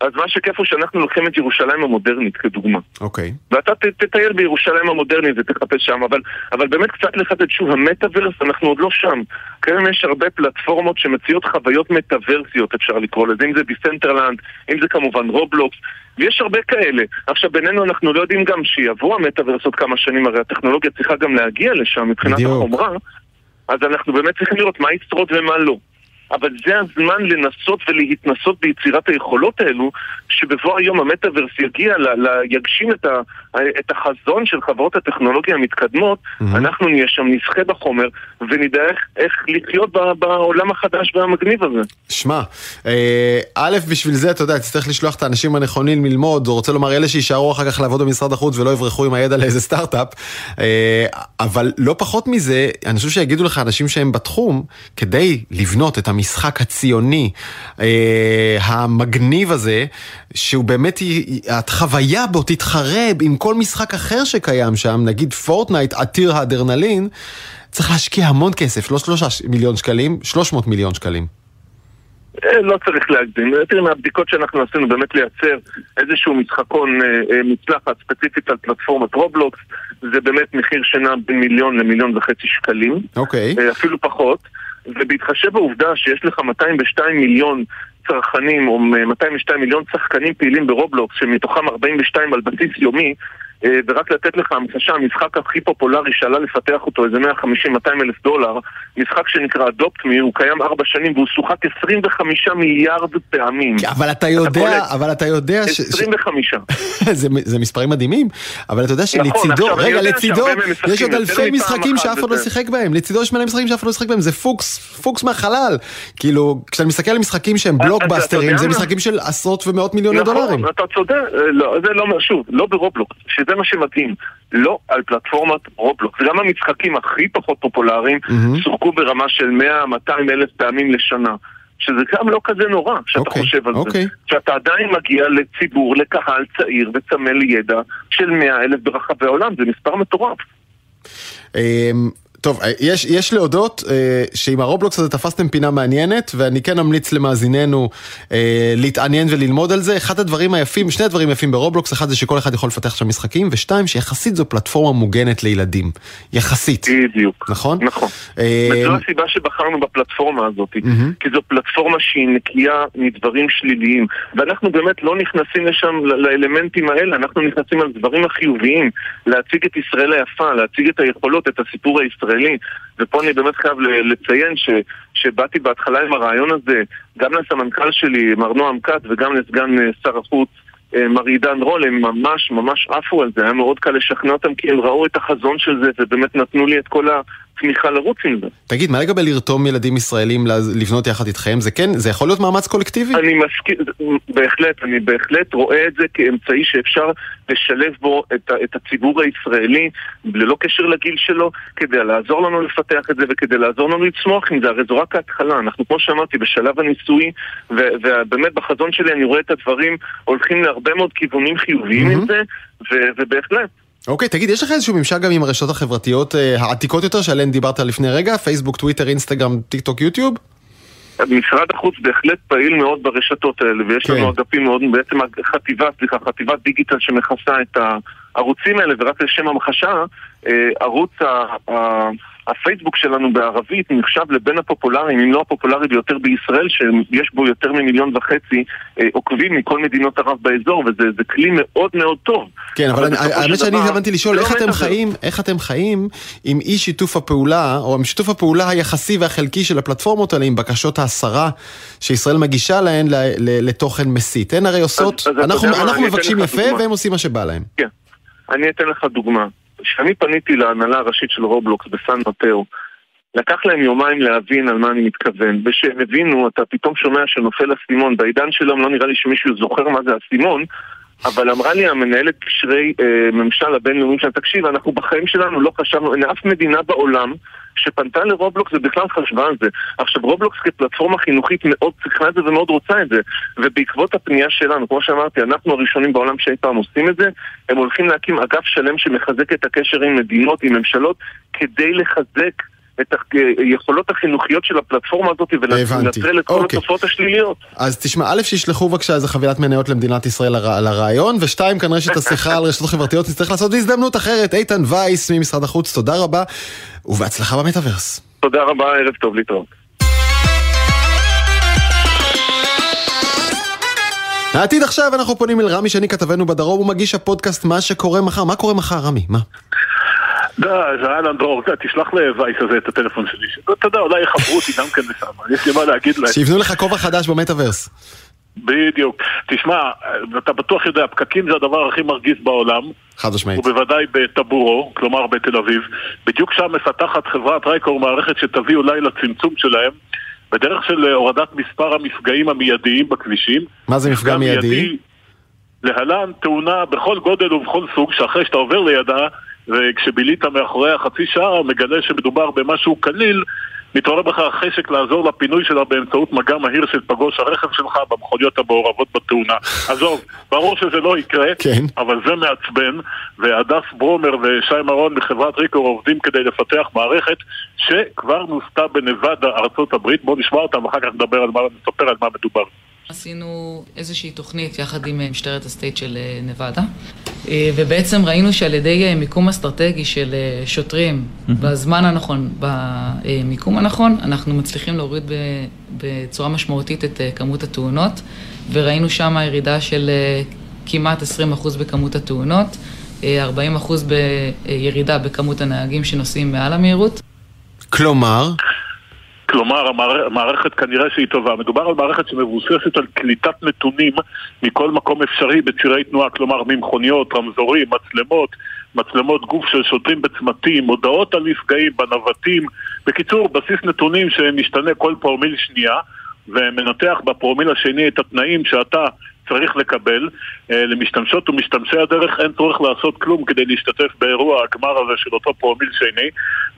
אז מה שכיף הוא שאנחנו לוקחים את ירושלים המודרנית כדוגמה. אוקיי. ואתה תטייל בירושלים המודרנית ותחפש שם, אבל, אבל באמת קצת לחדד שוב, המטאוורס, אנחנו עוד לא שם. כיום יש הרבה פלטפורמות שמציעות חוויות מטאוורסיות, אפשר לקרוא לזה, אם זה דיסנטרלנד, אם זה כמובן רובלוקס, ויש הרבה כאלה. עכשיו, בינינו אנחנו לא יודעים גם שיבוא המטאוורס עוד כמה שנים, הרי הטכנולוגיה צריכה גם להגיע לשם מבחינת בדיוק. החומרה, אז אנחנו באמת צריכים לראות מה ישרוד ומה לא. אבל זה הזמן לנסות ולהתנסות ביצירת היכולות האלו, שבבוא היום המטאוורס יגיע, ל, ל, יגשים את, ה, את החזון של חברות הטכנולוגיה המתקדמות, mm-hmm. אנחנו נהיה שם, נזכה בחומר, ונדע איך, איך לחיות ב, בעולם החדש והמגניב הזה. שמע, אה, א', בשביל זה, אתה יודע, תצטרך לשלוח את האנשים הנכונים ללמוד, או רוצה לומר, אלה שיישארו אחר כך לעבוד במשרד החוץ ולא יברחו עם הידע לאיזה סטארט-אפ, אה, אבל לא פחות מזה, אני חושב שיגידו לך אנשים שהם בתחום, כדי לבנות את המשחק הציוני אה, המגניב הזה, שהוא באמת, החוויה בו תתחרה עם כל משחק אחר שקיים שם, נגיד פורטנייט עתיר האדרנלין, צריך להשקיע המון כסף, לא שלושה מיליון שקלים, שלוש מאות מיליון שקלים. אה, לא צריך להגזים. תראה, מהבדיקות שאנחנו עשינו באמת לייצר איזשהו משחקון אה, אה, מצלחת ספציפית על פלטפורמת רובלוקס, זה באמת מחיר שנע בין מיליון למיליון וחצי שקלים. אוקיי. Okay. אפילו פחות. ובהתחשב בעובדה שיש לך 202 מיליון צרכנים, או 202 מיליון שחקנים פעילים ברובלוקס, שמתוכם 42 על בסיס יומי, ורק לתת לך המחשה, המשחק הכי פופולרי שעלה לפתח אותו איזה 150-200 אלף דולר, משחק שנקרא Adopt Me, הוא קיים ארבע שנים והוא שוחק 25 מיליארד פעמים. אבל אתה יודע, אתה אבל אתה יודע ש... 25. זה, זה מספרים מדהימים, אבל אתה יודע נכון, שלצידו, נכון, רגע, לצידו, יש עוד אלפי משחקים שאף אחד לא שיחק בהם, לצידו יש מלא משחקים שאף אחד לא שיחק בהם, זה פוקס, פוקס מהחלל. כאילו, כשאתה מסתכל על משחקים שהם בלוקבאסטרים, זה משחקים של עשרות ומאות מיליוני נכון, דולרים. נכון, אתה צודק, אה, לא, זה לא, שוב, לא ברובלוקס. שזה מה שמתאים, לא על פלטפורמת רובלוקס. גם המשחקים הכי פחות פופולריים mm-hmm. שוחקו ברמה של 100-200 אלף פעמים לשנה. שזה גם לא כזה נורא, שאתה okay, אוקיי, חושב על okay. זה. אוקיי. שאתה עדיין מגיע לציבור, לקהל צעיר וצמא לידע של 100 אלף ברחבי העולם, זה מספר מטורף. טוב, אה, יש, יש להודות אה, שעם הרובלוקס הזה תפסתם פינה מעניינת, ואני כן אמליץ למאזיננו אה, להתעניין וללמוד על זה. אחד הדברים היפים, שני הדברים יפים ברובלוקס, אחד זה שכל אחד יכול לפתח שם משחקים, ושתיים, שיחסית זו פלטפורמה מוגנת לילדים. יחסית. בדיוק. נכון? נכון. אה... וזו הסיבה שבחרנו בפלטפורמה הזאת, mm-hmm. כי זו פלטפורמה שהיא נקייה מדברים שליליים, ואנחנו באמת לא נכנסים לשם לאלמנטים האלה, אנחנו נכנסים על דברים החיוביים, להציג את ישראל היפה, להציג את היכולות, את הסיפור הישראלי. הישראלי, ופה אני באמת חייב לציין ש, שבאתי בהתחלה עם הרעיון הזה, גם לסמנכ"ל שלי, מר נועם כץ, וגם לסגן אה, שר החוץ, אה, מר עידן רול, הם ממש ממש עפו על זה, היה מאוד קל לשכנע אותם כי הם ראו את החזון של זה ובאמת נתנו לי את כל ה... תמיכה לרוץ עם זה. תגיד, מה לגבי לרתום ילדים ישראלים לבנות יחד איתכם? זה כן, זה יכול להיות מאמץ קולקטיבי? אני מסכים, בהחלט, אני בהחלט רואה את זה כאמצעי שאפשר לשלב בו את, את הציבור הישראלי, ללא קשר לגיל שלו, כדי לעזור לנו לפתח את זה וכדי לעזור לנו לצמוח עם זה, הרי זו רק ההתחלה, אנחנו כמו שאמרתי, בשלב הניסוי, ובאמת בחזון שלי אני רואה את הדברים הולכים להרבה מאוד כיוונים חיוביים mm-hmm. עם זה, ובהחלט. אוקיי, תגיד, יש לך איזשהו ממשק גם עם הרשתות החברתיות אה, העתיקות יותר שעליהן דיברת לפני רגע? פייסבוק, טוויטר, אינסטגרם, טיק טוק, יוטיוב? משרד החוץ בהחלט פעיל מאוד ברשתות האלה, ויש כן. לנו אגפים מאוד, בעצם חטיבה, סליחה, חטיבת דיגיטל שמכסה את הערוצים האלה, ורק לשם המחשה, ערוץ הפייסבוק שלנו בערבית נחשב לבין הפופולריים, אם לא הפופולרי ביותר בישראל, שיש בו יותר ממיליון וחצי אה, עוקבים מכל מדינות ערב באזור, וזה כלי מאוד מאוד טוב. כן, אבל, האמת שאני התכוונתי לשאול, לא איך אתם חיים, איך אתם חיים עם אי שיתוף הפעולה, או עם שיתוף הפעולה היחסי והחלקי של הפלטפורמות האלה, עם בקשות ההסרה שישראל מגישה להן לתוכן מסית. הן הרי עושות, אנחנו מבקשים יפה, והם עושים מה שבא להם. כן. אני אתן לך דוגמה. כשאני פניתי להנהלה הראשית של רובלוקס בסן מטאו, לקח להם יומיים להבין על מה אני מתכוון. וכשהם הבינו, אתה פתאום שומע שנופל אסימון. בעידן שלהם לא נראה לי שמישהו זוכר מה זה אסימון, אבל אמרה לי המנהלת קשרי אה, ממשל הבינלאומיים שלה, תקשיב, אנחנו בחיים שלנו לא חשבנו, אין אף מדינה בעולם שפנתה לרובלוקס ובכלל חשבה על זה. עכשיו, רובלוקס כפלטפורמה חינוכית מאוד צריכה את זה ומאוד רוצה את זה. ובעקבות הפנייה שלנו, כמו שאמרתי, אנחנו הראשונים בעולם שאי פעם עושים את זה, הם הולכים להקים אגף שלם שמחזק את הקשר עם מדינות, עם ממשלות, כדי לחזק את היכולות החינוכיות של הפלטפורמה הזאת ולנטרל את כל אוקיי. התופעות השליליות. אז תשמע, א', שישלחו בבקשה איזה חבילת מניות למדינת ישראל על הרעיון, ושתיים, כנראה שאת השיחה על רשתות חברתיות נצטרך לעשות בהזדמנות אחרת. איתן וייס ממשרד החוץ, תודה רבה, ובהצלחה במטאוורס. תודה רבה, ערב טוב, להתראות. העתיד עכשיו אנחנו פונים אל רמי שני כתבנו בדרום, הוא מגיש הפודקאסט מה שקורה מחר. מה קורה מחר, רמי? מה? די, זה אהלן דרור, תשלח לווייס הזה את הטלפון שלי. אתה יודע, אולי יחברו אותי גם כן לשם, יש לי מה להגיד להם. שיבנו לך כובע חדש במטאוורס. בדיוק. תשמע, אתה בטוח יודע, פקקים זה הדבר הכי מרגיז בעולם. חד משמעית. ובוודאי בטבורו, כלומר בתל אביב. בדיוק שם מפתחת חברת רייקור מערכת שתביא אולי לצמצום שלהם. בדרך של הורדת מספר המפגעים המיידיים בכבישים. מה זה מפגע מיידי? להלן תאונה בכל גודל ובכל סוג, שאחרי שאתה עובר לידה, וכשבילית מאחוריה חצי שעה, מגלה שמדובר במשהו קליל, מתעורר בך החשק לעזור לפינוי שלה באמצעות מגע מהיר של פגוש הרכב שלך במכוניות המעורבות בתאונה. עזוב, ברור שזה לא יקרה, כן. אבל זה מעצבן, והדס ברומר ושי מרון מחברת ריקור עובדים כדי לפתח מערכת שכבר נוסתה בנבדה, ארצות הברית. בואו נשמע אותם ואחר כך נדבר על מה, נספר על מה מדובר. עשינו איזושהי תוכנית יחד עם אה, משטרת הסטייט של אה, נבדה, אה, ובעצם ראינו שעל ידי מיקום אסטרטגי של שוטרים בזמן הנכון, במיקום הנכון, אנחנו מצליחים להוריד בצורה משמעותית את כמות התאונות, וראינו שם ירידה של כמעט 20% בכמות התאונות, 40% בירידה בכמות הנהגים שנוסעים מעל המהירות. כלומר? כלומר, המערכת כנראה שהיא טובה. מדובר על מערכת שמבוססת על קליטת נתונים מכל מקום אפשרי בצירי תנועה, כלומר ממכוניות, רמזורים, מצלמות, מצלמות גוף של שוטרים בצמתים, הודעות על נפגעים בנתיבים. בקיצור, בסיס נתונים שמשתנה כל פרומיל שנייה, ומנתח בפרומיל השני את התנאים שאתה צריך לקבל. אה, למשתמשות ומשתמשי הדרך אין צורך לעשות כלום כדי להשתתף באירוע הגמר הזה של אותו פרומיל שני.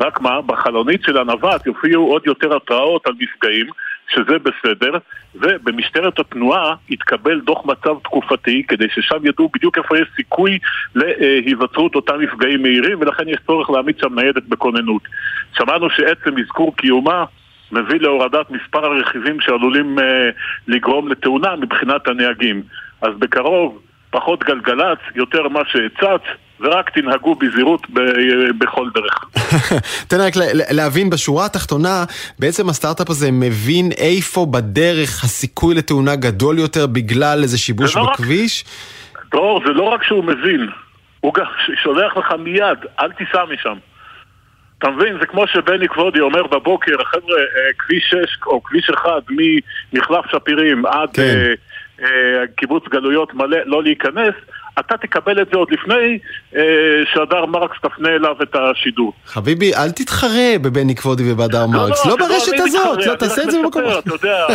רק מה, בחלונית של הנווט יופיעו עוד יותר התראות על מפגעים, שזה בסדר, ובמשטרת התנועה יתקבל דוח מצב תקופתי כדי ששם ידעו בדיוק איפה יש סיכוי להיווצרות אותם מפגעים מהירים ולכן יש צורך להעמיד שם ניידת בכוננות. שמענו שעצם אזכור קיומה מביא להורדת מספר הרכיבים שעלולים uh, לגרום לתאונה מבחינת הנהגים. אז בקרוב, פחות גלגלצ, יותר מה שהצץ, ורק תנהגו בזהירות בכל דרך. תן רק להבין, בשורה התחתונה, בעצם הסטארט-אפ הזה מבין איפה בדרך הסיכוי לתאונה גדול יותר בגלל איזה שיבוש לא בכביש? דרור, זה לא רק שהוא מבין, הוא גם שולח לך מיד, אל תיסע משם. אתה מבין? זה כמו שבני כבודי אומר בבוקר, חבר'ה, אה, כביש 6 או כביש 1 ממחלף שפירים עד כן. אה, אה, קיבוץ גלויות מלא, לא להיכנס, אתה תקבל את זה עוד לפני אה, שהדר מרקס תפנה אליו את השידור. חביבי, אל תתחרה בבני כבודי ובהדר לא, מרקס, לא, לא, לא ברשת הזאת, לא, תעשה את זה במקום אחר. אתה יודע,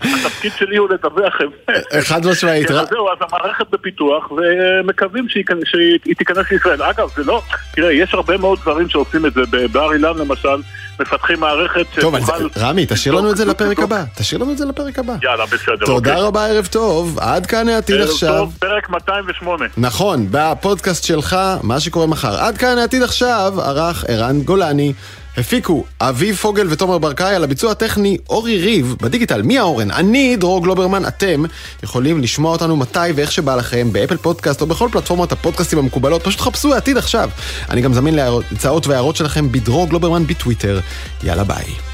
התפקיד שלי הוא לדווח אמת. חד משמעית. כן, זהו, אז המערכת בפיתוח, ומקווים שהיא תיכנס לישראל. אגב, זה לא, תראה, יש הרבה מאוד דברים שעושים את זה, באר אילן למשל. מפתחים מערכת טוב, אז רמי, תשאיר לנו את זה לפרק הבא. תשאיר לנו את זה לפרק הבא. יאללה, בסדר. תודה אוקיי. רבה, ערב טוב. עד כאן העתיד עכשיו. ערב טוב, פרק 208. נכון, בפודקאסט שלך, מה שקורה מחר. עד כאן העתיד עכשיו, ערך ערן גולני. הפיקו אביב פוגל ותומר ברקאי על הביצוע הטכני אורי ריב בדיגיטל. מי האורן? אני דרור גלוברמן, אתם יכולים לשמוע אותנו מתי ואיך שבא לכם באפל פודקאסט או בכל פלטפורמות הפודקאסטים המקובלות, פשוט חפשו העתיד עכשיו. אני גם זמין להצעות והערות שלכם בדרור גלוברמן בטוויטר. יאללה ביי.